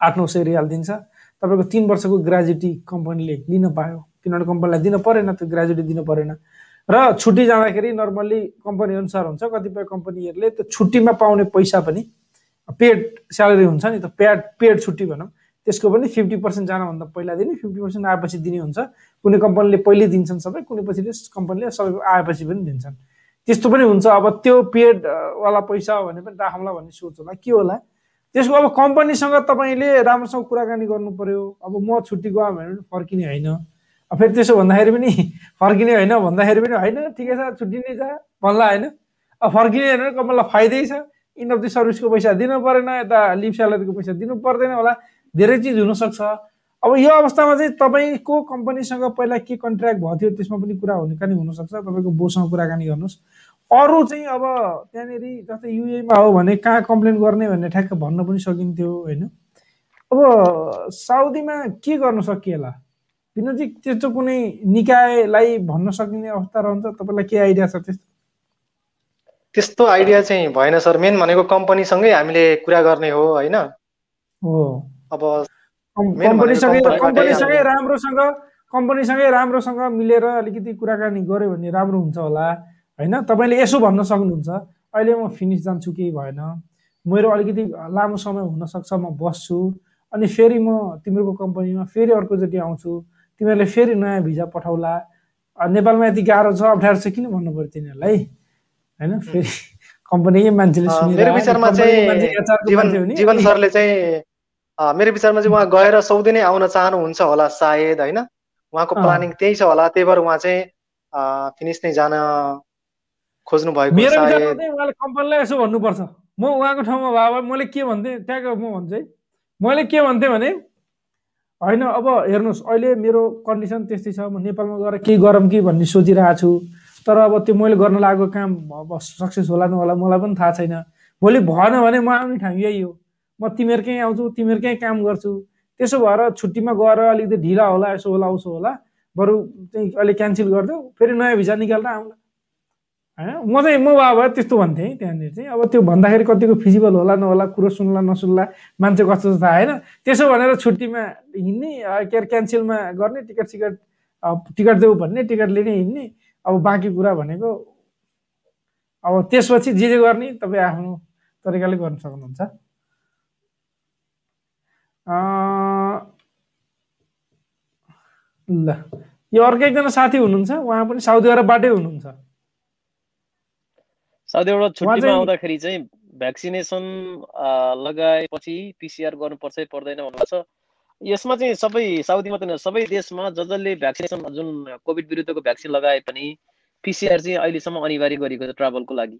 आठ नौ सय रियाल दिन्छ। तपाईँको तिन वर्षको ग्रेजुटी कम्पनीले लिन पायो। किनभने कम्पनीलाई दिन परेन त्यो ग्रेजुटी दिनु परेन। र छुट्टी जाँदाखेरि नर्मल्ली कम्पनी अनुसार हुन्छ कतिपय कम्पनीहरूले त्यो छुट्टीमा पाउने पैसा पनि पेड स्यालेरी हुन्छ नि त पेड पेड छुट्टी भनौँ त्यसको पनि फिफ्टी पर्सेन्ट जानभन्दा पहिला दिने फिफ्टी पर्सेन्ट आएपछि दिने हुन्छ। कुनै कम्पनीले पहिले दिन्छन् सबै कुनै पछि कम्पनीले सबै आएपछि पनि दिन्छन्। त्यस्तो पनि हुन्छ। अब त्यो पेडवाला पैसा हो भने पनि राखौँला भन्ने सोच होला। के होला? त्यसको अब कम्पनीसँग तपाईँले राम्रोसँग कुराकानी गर्नु पर्यो अब म छुट्टी गएँ भने पनि फर्किने होइन। फेरि त्यसो भन्दाखेरि पनि फर्किने होइन भन्दाखेरि पनि होइन ठिकै छ छुट्टी नै छ भन्ला होइन। अब फर्किने होइन कम्पनीलाई फाइदै छ। इन अफ द सर्भिसको पैसा दिनु परेन यता लिभ स्यालेरीको पैसा दिनु पर्दैन होला। धेरै चिज हुनसक्छ। अब यो अवस्थामा चाहिँ तपाईँको कम्पनीसँग पहिला के कन्ट्र्याक्ट भएको थियो त्यसमा पनि कुरा हुने हुनसक्छ। तपाईँको बोसँग कुराकानी गर्नुहोस्। अरू चाहिँ अब त्यहाँनिर जस्तै युएमा हो भने कहाँ कम्प्लेन गर्ने भन्ने ठ्याक्क भन्न पनि सकिन्थ्यो होइन? अब साउदीमा के गर्न सकिएला विनोदजी त्यस्तो कुनै निकायलाई भन्न सकिने अवस्था रहन्छ? तपाईँलाई के आइडिया छ त्यस्तो? त्यस्तो आइडिया चाहिँ भएन सर। मेन भनेको कम्पनीसँगै हामीले कुरा गर्ने हो होइन? हो। अब कम्पनीसँगै राम्रोसँग कम्पनीसँगै राम्रोसँग मिलेर अलिकति कुराकानी गऱ्यो भने राम्रो हुन्छ होला। होइन? तपाईँले यसो भन्न सक्नुहुन्छ। अहिले म फिनिस जान्छु केही भएन। मेरो अलिकति लामो समय हुनसक्छ म बस्छु। अनि फेरि म तिमीहरूको कम्पनीमा फेरि अर्कोचोटि आउँछु तिमीहरूले फेरि नयाँ भिजा पठाउला। नेपालमा यति गाह्रो छ अप्ठ्यारो छ किन भन्नु पऱ्यो तिनीहरूलाई? होइन? फेरि कम्पनीकै मान्छेले मेरो विचारमा चाहिँ जीवन सरले चाहिँ मेरो विचारमा चाहिँ उहाँ गएर सौदी नै आउन चाहनुहुन्छ होला सायद होइन? उहाँको प्लानिङ त्यही छ होला। त्यही भएर उहाँ चाहिँ फिनिस नै जान खोज्नु भएको मेरो उहाँले कम्पनीलाई यसो भन्नुपर्छ। म उहाँको ठाउँमा भए मैले के भन्थेँ? त्यहाँको म भन्छु है। मैले के भन्थेँ भने होइन अब हेर्नुहोस् अहिले मेरो कन्डिसन त्यस्तै छ। म नेपालमा गएर केही गरौँ कि भन्ने सोचिरहेको छु। तर अब त्यो मैले गर्न लागेको काम सक्सेस होला नहोला मलाई पनि थाहा छैन। भोलि भएन भने म आउने ठाउँ यही हो। म तिमीहरूकै आउँछु तिमीहरूकै काम गर्छु। त्यसो भएर छुट्टीमा गएर अलिकति ढिला होला यसो होला उसो होला। बरु चाहिँ अहिले क्यान्सल गरिदेऊ। फेरि नयाँ भिजा निकालेर आउँला होइन म चाहिँ म भए त्यस्तो भन्थेँ त्यहाँनिर चाहिँ। अब त्यो भन्दाखेरि कतिको फिजिबल होला नहोला कुरो सुन्ला नसुन्ला मान्छे कस्तो थाहा होइन। त्यसो भनेर छुट्टीमा हिँड्ने के अरे क्यान्सलमा गर्ने टिकट सिकट टिकट देऊ भन्ने टिकट लिने हिँड्ने अब बाँकी कुरा भनेको अब त्यसपछि जे जे गर्ने तपाईँ आफ्नो तरिकाले गर्न सक्नुहुन्छ। ल। यो अर्को एकजना साथी हुनुहुन्छ उहाँ पनि साउदी अरबबाटै हुनुहुन्छ। साउदीबाट छुट्टीमा आउँदाखेरि चाहिँ भ्याक्सिनेसन लगाएपछि पिसिआर गर्नुपर्छ पर्दैन भन्नुभएको छ। यसमा चाहिँ सबै साउदी मात्रै सबै देशमा ज जसले भ्याक्सिनेसन जुन कोभिड विरुद्धको भ्याक्सिन लगाए पनि पिसिआर चाहिँ अहिलेसम्म अनिवार्य गरिएको छ ट्राभलको लागि।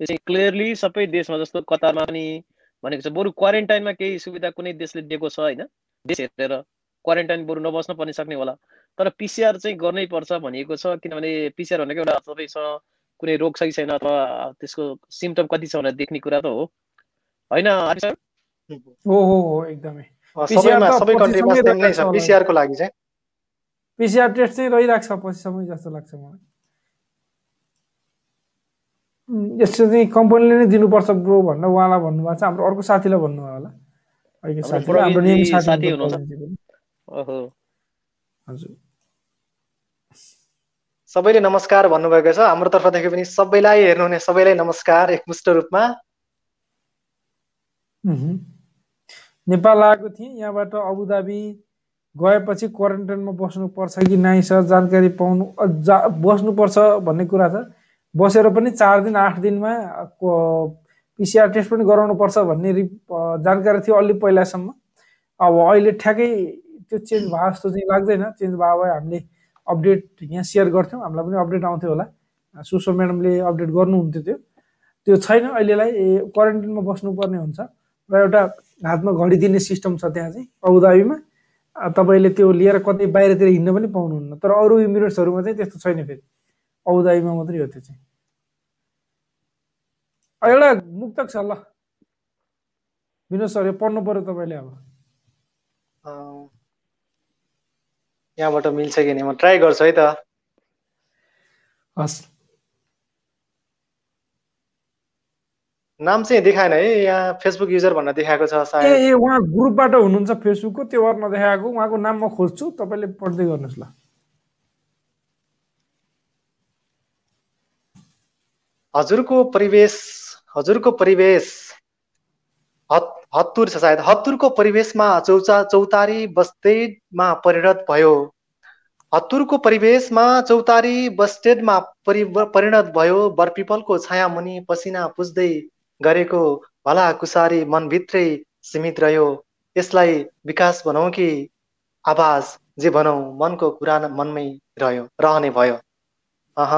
यो चाहिँ क्लियरली सबै देशमा जस्तो कतारमा पनि भनेको छ बरु क्वारेन्टाइनमा केही सुविधा कुनै देशले दिएको छ होइन? देश हेरेर क्वारेन्टाइन बरु नबस्न पनि सक्ने होला। तर पिसिआर चाहिँ गर्नै पर्छ भनिएको छ किनभने पिसिआर भनेको एउटा तपाईँसँग कुनै रोग छ कि छैन अथवा त्यसको सिम्टम कति छ भनेर देख्ने कुरा त हो। होइन हो हो हो एकदमै। पिसिआरको लागि चाहिँ। पिसिआर टेस्ट चाहिँ रहिरहेको छ पछिसम्म जस्तो लाग्छ मलाई। यस्तो चाहिँ कम्पनीले नै दिनुपर्छ ब्रो भनेर उहाँलाई भन्नुभएको छ। हाम्रो अर्को साथीलाई भन्नुभयो होला। हजुर। सबैले नमस्कार भन्नुभएको छ। हाम्रो तर्फदेखि पनि सबैलाई हेर्नुहुने सबैलाई नमस्कार एकमुष्ट रूपमा। नेपाल आएको थिएँ यहाँबाट अबुधाबी गएपछि क्वारेन्टाइनमा बस्नुपर्छ कि नाइ सर? जानकारी पाउनु जा बस्नुपर्छ भन्ने कुरा छ। बसेर पनि चार दिन आठ दिनमा पिसिआर टेस्ट पनि गराउनु पर्छ भन्ने जानकारी थियो अलि पहिलासम्म। अब अहिले ठ्याक्कै त्यो चेन्ज भयो जस्तो चाहिँ लाग्दैन। चेन्ज भयो भए हामीले अपडेट यहाँ सेयर गर्थ्यौँ। हामीलाई पनि अपडेट आउँथ्यो होला। सुसो म्याडमले अपडेट गर्नुहुन्थ्यो त्यो। त्यो छैन अहिलेलाई क्वारेन्टिनमा बस्नुपर्ने हुन्छ। र एउटा हातमा घडी दिने सिस्टम छ त्यहाँ चाहिँ अबुधाबीमा तपाईँले त्यो लिएर कतै बाहिरतिर हिँड्न पनि पाउनुहुन्न। तर अरू इमिरेट्सहरूमा चाहिँ त्यस्तो छैन फेरि। अबुधाबीमा मात्रै हो त्यो चाहिँ। एउटा मुक्तक छ ल। विनोद सर यो पढ्नु पऱ्यो तपाईँले अब। यहाँबाट मिल्छ कि म ट्राई गर्छु है त। हस्। नाम चाहिँ देखाएन है यहाँ फेसबुक युजर भनेर देखाएको छ सायद। ए उहाँ ग्रुपबाट हुनुहुन्छ फेसबुकको त्यो गर्न नदेखाएको। उहाँको नाम म खोज्छु तपाईँले पढ्दै गर्नुहोस् ल। हजुरको परिवेश हजुरको परिवेश। हत्तुर छ सायद। हत्तुरको परिवेशमा चौचा चौतारी बस्तेडमा परिणत भयो। हत्तुरको परिवेशमा चौतारी बस्टेडमा परि परिणत भयो। बरपिपलको छाया मुनि पसिना पुज्दै गरेको भला कुसारी मनभित्रै सीमित रह्यो। यसलाई विकास भनौँ कि आवाज जे भनौँ मनको कुरा मनमै रह्यो रहने भयो। अह।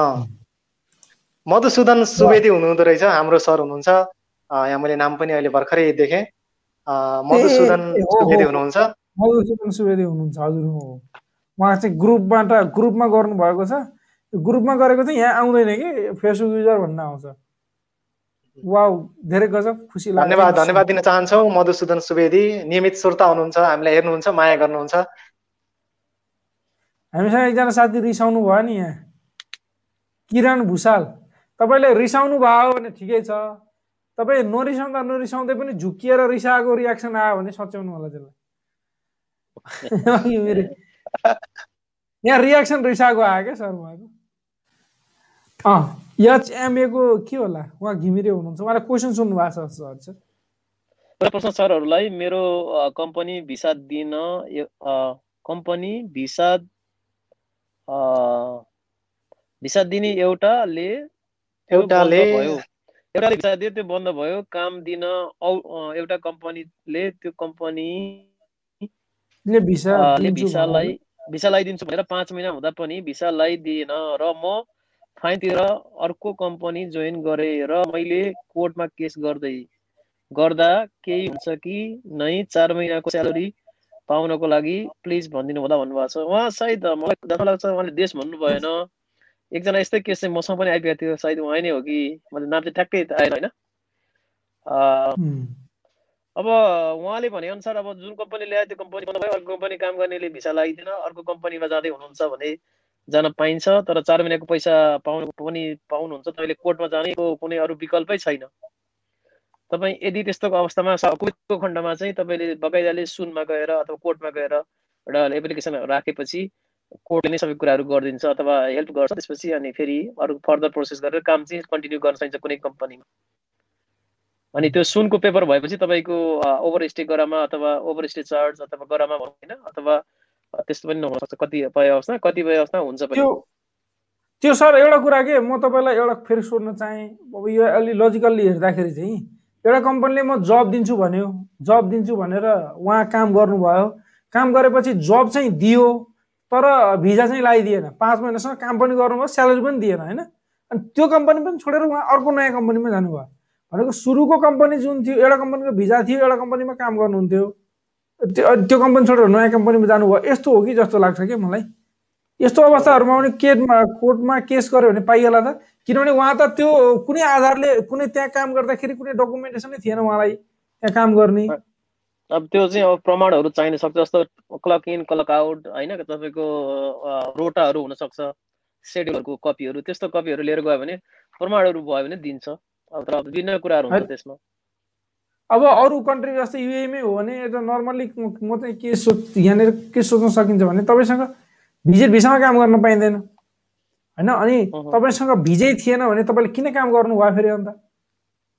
मधुसूदन सुवेदी हुनुहुँदो रहेछ। हाम्रो सर हुनुहुन्छ। यहाँ मैले नाम पनि अहिले भर्खरै देखेँ। मधुसूदन सुवेदी हुनुहुन्छ। मधुसूदन सुवेदी हुनुहुन्छ हजुर हो उहाँ चाहिँ ग्रुपबाट ग्रुपमा गर्नुभएको छ। ग्रुपमा गरेको चाहिँ यहाँ आउँदैन कि? फेसबुक युजर भन्न आउँछ। वा धेरै गजब खुसी लाग्छ धन्यवाद धन्यवाद दिन चाहन्छौँ मधुसूदन सुवेदी। नियमित श्रोता हुनुहुन्छ हामीलाई हेर्नुहुन्छ माया गर्नुहुन्छ। हामीसँग एकजना साथी रिसाउनु भयो नि यहाँ। किरण भूषाल तपाईँले रिसाउनु भयो भने ठिकै छ। तपाईँ नरिसाउँदा नरिसाउँदै पनि झुकिएर रिसाएको रियाक्सन आयो भने सच्याउनु होला त्यसलाई। यहाँ रियाक्सन रिसाएको आयो क्या सर उहाँको। अँ एचएमएको के होला? उहाँ घिमिरे हुनुहुन्छ। उहाँले क्वेसन सुन्नु भएको छ सर सर प्रश्न सरहरूलाई मेरो कम्पनी भिसा दिन कम्पनी भिसा भिसा दिने एउटाले एउटाले एउटाले भिसा दियो त्यो बन्द भयो काम दिन एउटा कम्पनीले त्यो कम्पनी भिसालाई भिसा लगाइदिन्छु भनेर पाँच महिना हुँदा पनि भिसा लगाइदिएन र म फाइनतिर अर्को कम्पनी जोइन गरेँ र मैले कोर्टमा केस गर्दै गर्दा केही हुन्छ कि नै चार महिनाको स्यालेरी पाउनको लागि प्लिज भनिदिनु होला भन्नुभएको छ। उहाँ सायद मलाई जस्तो लाग्छ उहाँले देश भन्नु भएन। एकजना यस्तै केस चाहिँ मसँग पनि आइपुगेको थियो सायद उहाँ नै हो कि मतलब नाम चाहिँ ठ्याक्कै आएन होइन? अब उहाँले भनेअनुसार अब जुन कम्पनी ल्यायो त्यो कम्पनी बन्द भयो अर्को कम्पनी काम गर्नेले भिसा लगाइदिएन अर्को कम्पनीमा जाँदै हुनुहुन्छ भने जान पाइन्छ तर चार महिनाको पैसा पाउनु पनि पाउनुहुन्छ तपाईँले कोर्टमा जानेको कुनै अरू विकल्पै छैन। तपाईँ यदि त्यस्तो अवस्थामा कुवेतको खण्डमा चाहिँ तपाईँले बकाइदाले सुनमा गएर अथवा कोर्टमा गएर एउटा एप्लिकेसन राखेपछि कोर्टले नै सबै कुराहरू गरिदिन्छ अथवा हेल्प गर्छ। त्यसपछि अनि फेरि अरू फर्दर प्रोसेस गरेर काम चाहिँ कन्टिन्यू गर्न सकिन्छ कुनै कम्पनीमा। अनि त्यो सुनको पेपर भएपछि तपाईँको ओभर स्टे गरामा अथवा ओभर स्टे चार्ज अथवा गरामा होइन अथवा त्यस्तो पनि नहुनसक्छ कतिपय अवस्था कतिपय अवस्था हुन्छ पनि। त्यो सर एउटा कुरा के म तपाईँलाई एउटा फेरि सोध्न चाहेँ। अब यो अलि लजिकल्ली हेर्दाखेरि चाहिँ एउटा कम्पनीले म जब दिन्छु भन्यो। जब दिन्छु भनेर उहाँ काम गर्नुभयो। काम गरेपछि जब चाहिँ दियो। तर भिजा चाहिँ लगाइदिएन पाँच महिनासम्म काम पनि गर्नुभयो स्यालेरी पनि दिएन होइन? अनि त्यो कम्पनी पनि छोडेर उहाँ अर्को नयाँ कम्पनीमा जानुभयो। भनेको सुरुको कम्पनी जुन थियो एउटा कम्पनीको भिजा थियो एउटा कम्पनीमा काम गर्नुहुन्थ्यो। त्यो त्यो कम्पनी छोडेर नयाँ कम्पनीमा जानुभयो। यस्तो हो कि जस्तो लाग्छ कि मलाई? यस्तो अवस्थाहरूमा पनि केटमा कोर्टमा केस गर्यो भने पाइएला त। किनभने उहाँ त त्यो कुनै आधारले कुनै त्यहाँ काम गर्दाखेरि कुनै डकुमेन्टेसनै थिएन उहाँलाई त्यहाँ काम गर्ने। अब त्यो चाहिँ अब प्रमाणहरू चाहिन सक्छ जस्तो क्लक इन क्लक आउट होइन तपाईँको रोटाहरू हुनसक्छ सेड्युलहरूको कपीहरू त्यस्तो कपीहरू लिएर गयो भने प्रमाणहरू भयो भने दिन्छ। भिन्न कुराहरू हुन्छ त्यसमा। अब अरू कन्ट्री जस्तै युएमै हो भने एउटा नर्मल्ली म चाहिँ के सोच यहाँनिर के सोच्न सकिन्छ भने तपाईँसँग भिजिट भिसामा काम गर्न पाइँदैन। होइन? अनि तपाईँसँग भिजै थिएन भने तपाईँले किन काम गर्नुभयो फेरि अन्त?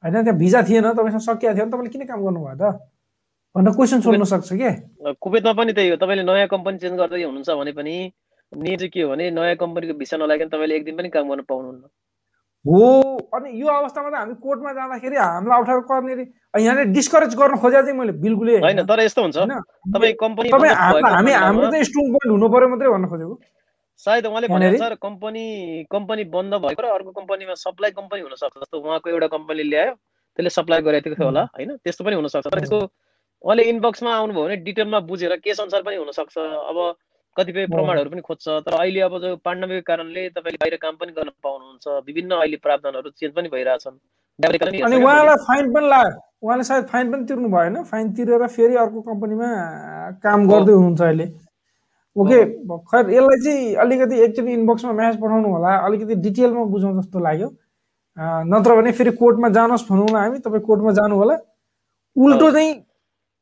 होइन? त्यहाँ भिजा थिएन तपाईँसँग सकिएको थियो भने तपाईँले किन काम गर्नुभयो त? भनेर क्वेसन सोध्न सक्छ क्या कुवेतमा पनि त्यही हो। तपाईँले नयाँ कम्पनी चेन्ज गर्दै हुनुहुन्छ भने पनि नियम चाहिँ के हो भने नयाँ कम्पनीको भिसा नलागिकन तपाईँले एक दिन पनि काम गर्न पाउनुहुन्न। हो अनि यो अवस्थामा त हामी कोर्टमा जाँदाखेरि हामीलाई अप्ठ्यारो पर्ने यहाँले डिस्करेज गर्न खोजेको चाहिँ मैले बिल्कुलै। होइन तर यस्तो हुन्छ। तपाईँ कम्पनी हामी हाम्रो चाहिँ स्ट्रङ पोइन्ट हुनु पर्यो मात्रै भन्न खोजेको। सायद उहाँले भने सर कम्पनी कम्पनी बन्द भएको र अर्को कम्पनीमा सप्लाई कम्पनी हुनसक्छ जस्तो उहाँको एउटा कम्पनी ल्यायो त्यसले सप्लाई गरेको थियो होला होइन? त्यस्तो पनि हुनसक्छ। तर त्यसको उहाँले इनबक्समा आउनुभयो भने डिटेलमा बुझेर केस अनुसार पनि हुनसक्छ। अब कतिपय प्रमाणहरू पनि खोज्छ तर अहिले अब जो पाण्डविक कारणले तपाईँले बाहिर काम पनि गर्न पाउनुहुन्छ विभिन्न अहिले प्रावधानहरू चेन्ज पनि भइरहेछन्। अनि उहाँलाई फाइन पनि लाग्यो उहाँले सायद फाइन पनि तिर्नु भएन। फाइन तिरेर फेरि अर्को कम्पनीमा काम गर्दै हुनुहुन्छ अहिले। ओके खैर यसलाई चाहिँ अलिकति एकचोटि इनबक्समा म्यासेज पठाउनु होला। अलिकति डिटेलमा बुझौँ जस्तो लाग्यो। नत्र भने फेरि कोर्टमा जानुहोस् भनौँ न हामी। तपाईँ कोर्टमा जानु होला उल्टो चाहिँ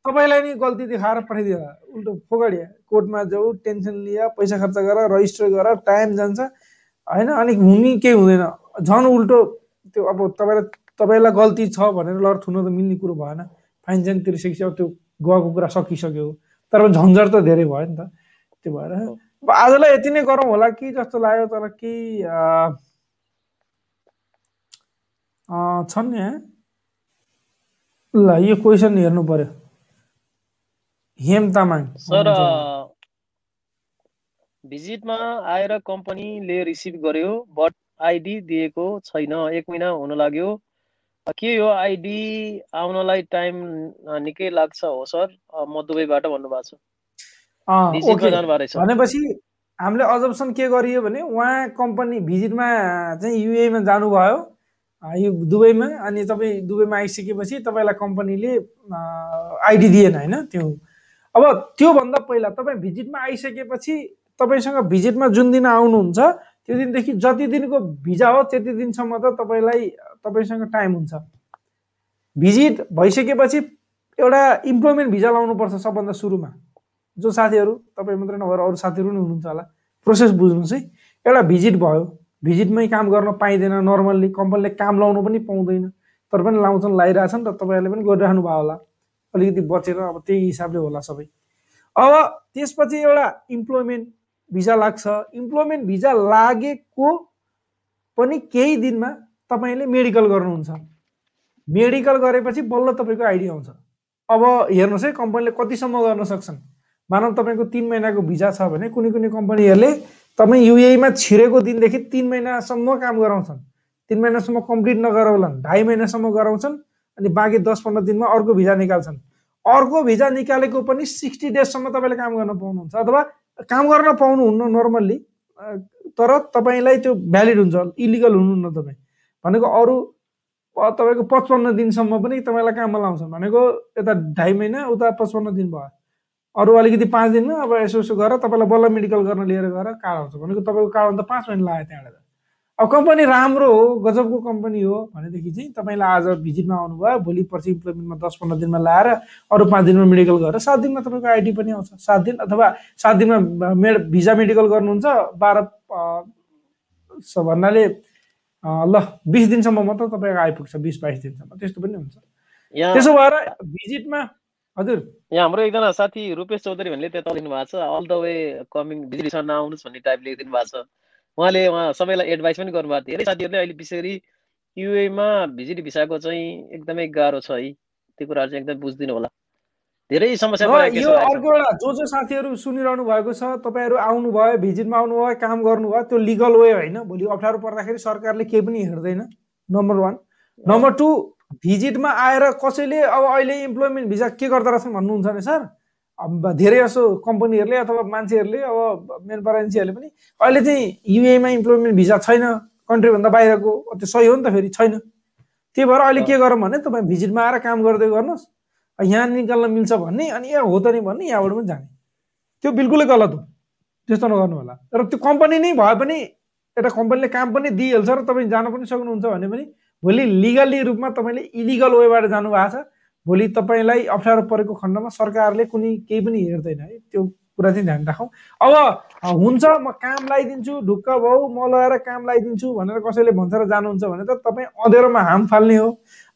तपाईँलाई नै गल्ती देखाएर पठाइदियो उल्टो फोगडिया कोर्टमा जाऊ टेन्सन लियो पैसा खर्च गर रजिस्टर गर टाइम जान्छ। होइन अनि हुने केही हुँदैन। झन् उल्टो त्यो अब तपाईँलाई तपाईँलाई गल्ती छ भनेर लड थुन त मिल्ने कुरो भएन। फाइन साइन तिरिसकेपछि अब त्यो गएको कुरा सकिसक्यो। तर झन्झट त धेरै भयो नि त। त्यो भएर अब आजलाई यति नै गरौँ होला। कि जस्तो लाग्यो तर केही छन् यहाँ ल यो क्वेसन हेर्नु पर्यो। हेम तामाङ। सर भिजिटमा आएर कम्पनीले रिसिभ गर्यो बट आइडी दिएको छैन। एक महिना हुन लाग्यो। के यो आइडी आउनलाई टाइम निकै लाग्छ हो सर? म दुबईबाट भन्नुभएको छ। भनेपछि हामीले अजप्सन के गरियो भने उहाँ कम्पनी भिजिटमा चाहिँ युएमा जानुभयो। यो दुबईमा अनि तपाईँ दुबईमा आइसकेपछि तपाईँलाई कम्पनीले आइडी दिएन होइन? त्यो अब त्योभन्दा पहिला तपाईँ भिजिटमा आइसकेपछि तपाईँसँग भिजिटमा जुन दिन आउनुहुन्छ त्यो दिनदेखि जति दिनको भिजा हो त्यति दिनसम्म त तपाईँलाई तपाईँसँग टाइम हुन्छ। भिजिट भइसकेपछि एउटा इम्प्लोइमेन्ट भिजा लाउनुपर्छ सबभन्दा सुरुमा। जो साथीहरू तपाईँ मात्रै नभएर अरू साथीहरू पनि हुनुहुन्छ होला। प्रोसेस बुझ्नुहोस् है। एउटा भिजिट भयो। भिजिटमै काम गर्न पाइँदैन नर्मल्ली। कम्पनीले काम लाउनु पनि पाउँदैन। तर पनि लाउँछन् लगाइरहेछन् र तपाईँहरूले पनि गरिराख्नु भयो होला। अलिकति बचेर अब त्यही हिसाबले होला सबै। अब त्यसपछि एउटा इम्प्लोइमेन्ट भिजा लाग्छ। इम्प्लोइमेन्ट भिजा लागेको पनि केही दिनमा तपाईँले मेडिकल गर्नुहुन्छ। मेडिकल गरेपछि बल्ल तपाईँको आइडी आउँछ। अब हेर्नुहोस् है कम्पनीले कतिसम्म गर्न सक्छन्? मानव तपाईँको तिन महिनाको भिजा छ भने कुनै कुनै कम्पनीहरूले तपाईँ युएमा छिरेको दिनदेखि तिन महिनासम्म काम गराउँछन्। तिन महिनासम्म कम्प्लिट नगराउलान् ढाई महिनासम्म गराउँछन् अनि बाँकी दस पन्ध्र दिनमा अर्को भिजा निकाल्छन्। अर्को भिजा निकालेको पनि सिक्सटी डेजसम्म तपाईँले काम गर्न पाउनुहुन्छ अथवा काम गर्न पाउनुहुन्न नर्मल्ली। तर तपाईँलाई त्यो भ्यालिड हुन्छ इलिगल हुनुहुन्न तपाईँ। भनेको अरू तपाईँको पचपन्न दिनसम्म पनि तपाईँलाई काममा लाउँछ भनेको यता ढाई महिना उता पचपन्न दिन भयो। अरू अलिकति पाँच दिनमा अब यसो यसो गरेर तपाईँलाई बल्ल मेडिकल गर्न लिएर गएर कार्ड आउँछ। भनेको तपाईँको कार्ड त पाँच महिना लाग्यो त्यहाँबाट। अब कम्पनी राम्रो हो गजबको कम्पनी हो भनेदेखि चाहिँ तपाईँलाई आज भिजिटमा आउनुभयो। भोलि पर्सि इम्प्लोइमेन्टमा दस पन्ध्र दिनमा लाएर अरू पाँच दिनमा मेडिकल गरेर सात दिनमा तपाईँको आइडी पनि आउँछ। सात दिन अथवा सात दिनमा मेड भिजा मेडिकल गर्नुहुन्छ। बाह्र भन्नाले ल बिस दिनसम्म मात्र तपाईँको आइपुग्छ बिस बाइस दिनसम्म। त्यस्तो पनि हुन्छ। त्यसो भएर भिजिटमा हजुर। यहाँ हाम्रो एकजना साथी रूपेश चौधरी भन्ने त्यहाँ लेख्नु भएको छ। अल द वे कमिङ भिजिटसँग नआउनुहोस् भन्ने टाइप लेखिदिनु भएको छ। उहाँले उहाँ सबैलाई एडभाइस पनि गर्नुभएको थियो। धेरै साथीहरूले अहिले विशेष गरी युएमा भिजिट भिसाको चाहिँ एकदमै गाह्रो छ है। त्यो कुराहरू चाहिँ एकदमै बुझिदिनु होला। धेरै समस्या यो अर्को एउटा जो जो साथीहरू सुनिरहनु भएको छ तपाईँहरू आउनुभयो भिजिटमा आउनुभयो काम गर्नुभयो त्यो लिगल वे होइन। भोलि अप्ठ्यारो पर्दाखेरि सरकारले केही पनि हेर्दैन नम्बर वान नम्बर टू भिजिटमा आएर कसैले अब अहिले इम्प्लोइमेन्ट भिजा के गर्दो रहेछन् भन्नुहुन्छ भने सर? धेरै जसो कम्पनीहरूले अथवा मान्छेहरूले अब मेन परेन्सीहरूले पनि अहिले चाहिँ युएमा इम्प्लोइमेन्ट भिजा छैन कन्ट्रीभन्दा बाहिरको त्यो सही हो नि त फेरि छैन। त्यही भएर अहिले के गरौँ भने तपाईँ भिजिटमा आएर काम गर्दै गर्नुहोस्। यहाँ निकाल्न मिल्छ भन्ने अनि यहाँ हो त नि भन्ने यहाँबाट पनि जाने। त्यो बिल्कुलै गलत हो। त्यस्तो नगर्नु होला। तर त्यो कम्पनी नै भए पनि एउटा कम्पनीले काम पनि दिइहाल्छ र तपाईँ जान पनि सक्नुहुन्छ भने पनि भोलि लिगल्ली रूपमा तपाईँले इलिगल वेबाट जानु भएको छ। भोलि तपाईँलाई अप्ठ्यारो परेको खण्डमा सरकारले कुनै केही पनि हेर्दैन है त्यो कुरा चाहिँ ध्यान राखौँ। अब हुन्छ म काम लगाइदिन्छु ढुक्क भाउ म लगाएर काम लगाइदिन्छु भनेर कसैले भन्छ र जानुहुन्छ भने त तपाईँ अँधेरोमा हाम फाल्ने हो।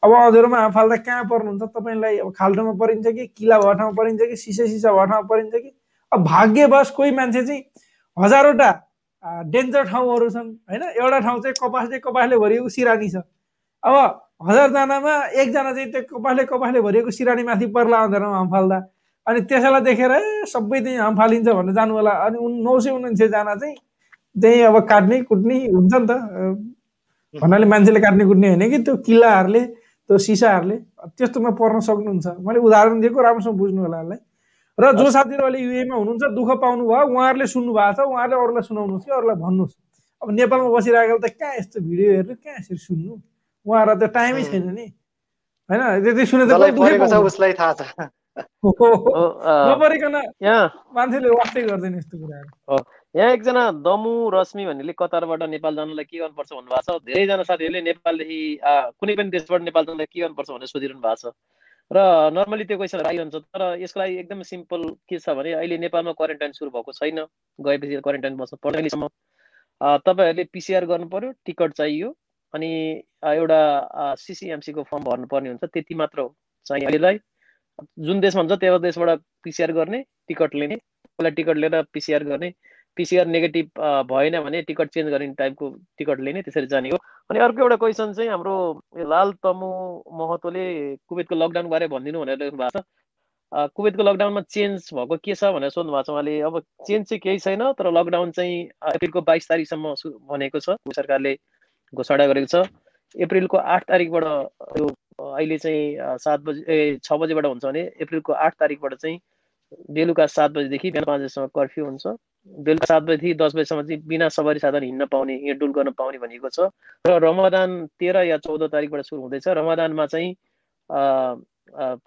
अब अँधेरोमा हाम फाल्दा कहाँ पर्नुहुन्छ? तपाईँलाई अब खाल्टोमा परिन्छ कि किला भएको ठाउँमा परिन्छ कि सिसा सिसा भएको ठाउँमा परिन्छ कि? अब भाग्यवश कोही मान्छे चाहिँ हजारवटा डेन्जर ठाउँहरू छन् होइन? एउटा ठाउँ चाहिँ कपास चाहिँ कपासले भरिएको सिरानी छ। अब हजारजनामा एकजना चाहिँ त्यो कपासले कपासले भरिएको सिरानीमाथि पर्ला आउँदैन हाम फाल्दा अनि त्यसैलाई देखेर ए सबै त्यहीँ हाम फालिन्छ भनेर जानु होला। अनि उन नौ सय उनान्सयजना चाहिँ त्यहीँ अब काट्ने कुट्ने हुन्छ नि त। भन्नाले मान्छेले काट्ने कुट्ने होइन कि त्यो किल्लाहरूले त्यो सिसाहरूले। त्यस्तोमा पर्न सक्नुहुन्छ। मैले उदाहरण दिएको राम्रोसँग बुझ्नु होला यसलाई। र जो साथीहरू अहिले युएमा हुनुहुन्छ दुःख पाउनु भयो उहाँहरूले सुन्नु भएको छ। उहाँहरूले अरूलाई सुनाउनुहोस् कि अरूलाई भन्नुहोस्। अब नेपालमा बसिरहेको त कहाँ यस्तो भिडियो हेर्नु कहाँ यसरी सुन्नु? उहाँहरूलाई त टाइमै छैन नि। होइन त्यति सुने उसलाई थाहा छ। नपरिकन मान्छेले वास्तै गर्दैन यस्तो कुराहरू। यहाँ एकजना दमु रश्मि भन्नेले कतारबाट नेपाल जानलाई के गर्नुपर्छ भन्नुभएको छ? धेरैजना साथीहरूले नेपालदेखि कुनै पनि देशबाट नेपाल जानलाई के गर्नुपर्छ भनेर सोधिरहनु भएको छ। र नर्मली त्यो क्वेसनहरू आइरहन्छ तर यसको लागि एकदम सिम्पल के छ भने अहिले नेपालमा क्वारेन्टाइन सुरु भएको छैन। गएपछि क्वारेन्टाइन बस्नु पर्दैन तपाईँहरूले पिसिआर गर्नु पर्यो टिकट चाहियो। अनि एउटा सिसिएमसीको फर्म भर्नुपर्ने हुन्छ त्यति मात्र हो चाहिँ अहिलेलाई। जुन देशमा हुन्छ त्यो देशबाट पिसिआर गर्ने टिकट लिने पहिला टिकट लिएर पिसिआर गर्ने। पिसिआर नेगेटिभ भएन भने टिकट चेन्ज गर्ने टाइपको टिकट लिने त्यसरी जाने हो। अनि अर्को एउटा क्वेसन चाहिँ हाम्रो लाल तमु महतोले कुवेतको लकडाउन बारे भनिदिनु भनेर लेख्नु भएको छ कुवेतको लकडाउनमा चेन्ज भएको के छ भनेर सोध्नु भएको छ। उहाँले अब चेन्ज चाहिँ केही छैन तर लकडाउन चाहिँ एप्रिलको बाइस तारिकसम्म भनेको छ। सरकारले घोषणा गरेको छ। एप्रिलको आठ तारिकबाट यो अहिले चाहिँ सात बजी ए छ बजीबाट हुन्छ भने एप्रिलको आठ तारिकबाट चाहिँ बेलुका सात बजीदेखि बिहान पाँच बजीसम्म कर्फ्यू हुन्छ। बेलुका सात बजीदेखि दस बजीसम्म चाहिँ बिना सवारी साधन हिँड्न पाउने हिँडडुल गर्न पाउने भनिएको छ। र रमदान तेह्र या चौध तारिकबाट सुरु हुँदैछ। रमदानमा चाहिँ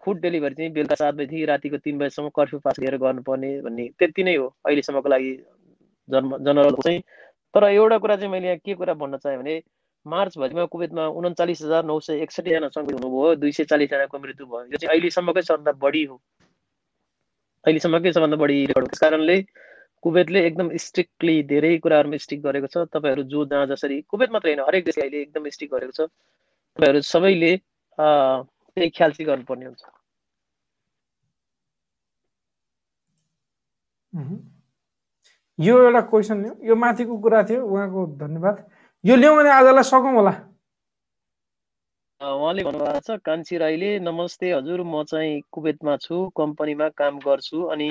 फुड डेलिभरी चाहिँ बेलुका सात बजीदेखि रातिको तिन बजीसम्म कर्फ्यू पास लिएर गर्नुपर्ने भन्ने त्यति नै हो अहिलेसम्मको लागि जन्म जनरल चाहिँ। तर एउटा कुरा चाहिँ मैले यहाँ के कुरा भन्न चाहेँ भने मार्च भरिमा कुवेतमा उन्चालिस हजार नौ सय एकसठीजना सङ्क्रमित हुनुभयो दुई सय चालिसजनाको मृत्यु भयो। यो चाहिँ अहिलेसम्मकै सबभन्दा बढी हो। अहिलेसम्मकै सबभन्दा बढी रेकर्ड त्यस कारणले कुवेतले एकदम स्ट्रिक्टली धेरै कुराहरूमा स्ट्रिक गरेको छ। तपाईँहरू जो जहाँ जसरी कुवेत मात्रै होइन हरेक देशले अहिले एकदम स्ट्रिक गरेको छ। तपाईँहरू सबैले त्यही ख्याल चाहिँ गर्नुपर्ने हुन्छ। यो एउटा क्वेसन यो माथिको कुरा थियो। उहाँको धन्यवाद। यो ल्याउँ भने आजलाई सकौँ होला उहाँले भन्नुभएको छ कान्छी राईले नमस्ते हजुर म चाहिँ कुवेतमा छु कम्पनीमा काम गर्छु अनि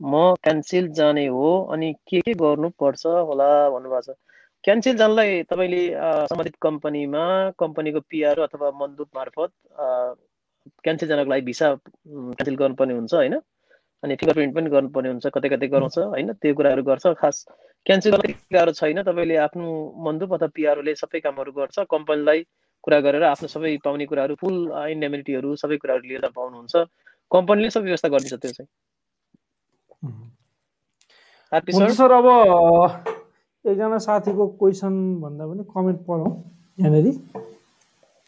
म क्यान्सिल जाने हो अनि के के गर्नुपर्छ होला भन्नुभएको छ। क्यान्सिल जानलाई तपाईँले सम्बन्धित कम्पनीमा कम्पनीको पिआर अथवा मन्दुत मार्फत क्यान्सिल जानको लागि भिसा क्यान्सिल गर्नुपर्ने हुन्छ होइन? अनि फिङ्गर प्रिन्ट पनि गर्नुपर्ने हुन्छ कतै कतै गराउँछ होइन? त्यो कुराहरू गर्छ। खास क्यान्सल गर्ने कुराहरू छैन तपाईँले आफ्नो मन्दुप अथवा पिआरओले सबै कामहरू गर्छ कम्पनीलाई कुरा गरेर आफ्नो सबै पाउने कुराहरू फुल इन्डेमिनिटीहरू सबै कुराहरू लिएर पाउनुहुन्छ। कम्पनीले सबै व्यवस्था गरिदिन्छ त्यो चाहिँ। सर? अब एकजना साथीको क्वेसन भन्दा पनि कमेन्ट पढौँ यहाँनिर।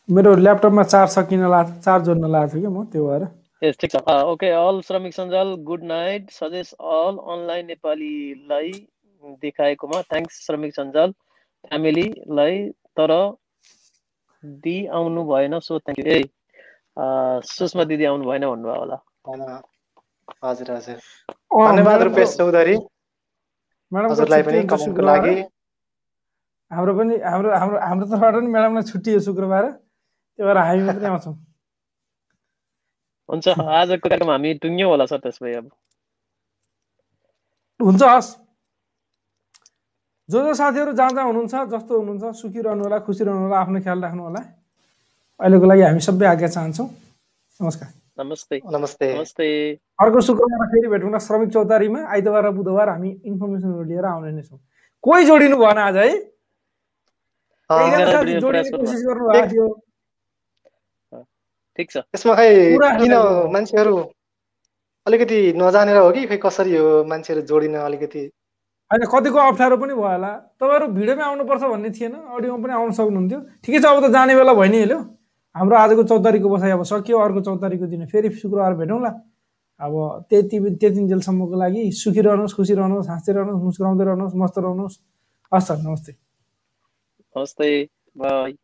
मेरो ल्यापटपमा चार्ज सकिन लाग्छ चार्ज जोड्न लागेको थियो कि म त्यो भएर। यस ठिक छ। Okay all Shramik Sanjal good night suggest all online नेपालीलाई देखाएकोमा थ्याङ्क्स श्रमिक सञ्जाल फ्यामिलीलाई तर दि आउनु भएन सो थ्याङ्क यू ए सुषमा दिदी आउनु भएन भन्नुभयो होला। हजुर हजुर। धन्यवाद रुपेश चौधरी। हजुरलाई पनि कमेन्टको लागि। हाम्रो पनि हाम्रो हाम्रो हाम्रो तर्फबाट पनि म्याडमलाई छुट्टी हो शुक्रबार। त्यो भएर हामी मात्रै आउँछौँ। हुन्छ आजको कार्यक्रम हामी टुङ्ग्यौँ होला सर त्यसमा अब। हुन्छ हस्। जो जो साथीहरू जहाँ जहाँ हुनुहुन्छ जस्तो हुनुहुन्छ सुखी रहनु होला खुसी रहनु होला आफ्नो ख्याल राख्नु होला अहिलेको लागि हामी सबै आज्ञा चाहन्छौँ। नमस्कार। नमस्ते। नमस्ते। नमस्ते। अर्को शुक्रबार फेरि भेटौँ श्रमिक चौतारीमा। आइतबार र बुधबार हामी इन्फर्मेसनहरू लिएर आउने नै छौँ। कोही जोडिनु भएन आज है? कोसिस गर्नुभएको थियो। ठिक छ। त्यसमा खै किन मान्छेहरू अलिकति नजानेर हो कि खै कसरी हो मान्छेहरू जोडिन अलिकति? होइन कतिको अप्ठ्यारो पनि भयो होला। तपाईँहरू भिडियोमै आउनुपर्छ भन्ने थिएन अडियोमा पनि आउनु सक्नुहुन्थ्यो। ठिकै छ अब त जाने बेला भयो नि हेल्यो। हाम्रो आजको चौतारीको बसाइ अब सकियो अर्को चौतारीको दिन फेरि शुक्रबार भेटौँला। अब त्यति त्यति जेलसम्मको लागि सुखी रहनुहोस् खुसी रहनुहोस् हाँस्दै रहनुहोस् मुस्कुराउँदै रहनुहोस् मस्त रहनुहोस्। हस् सर नमस्ते। नमस्ते बाई।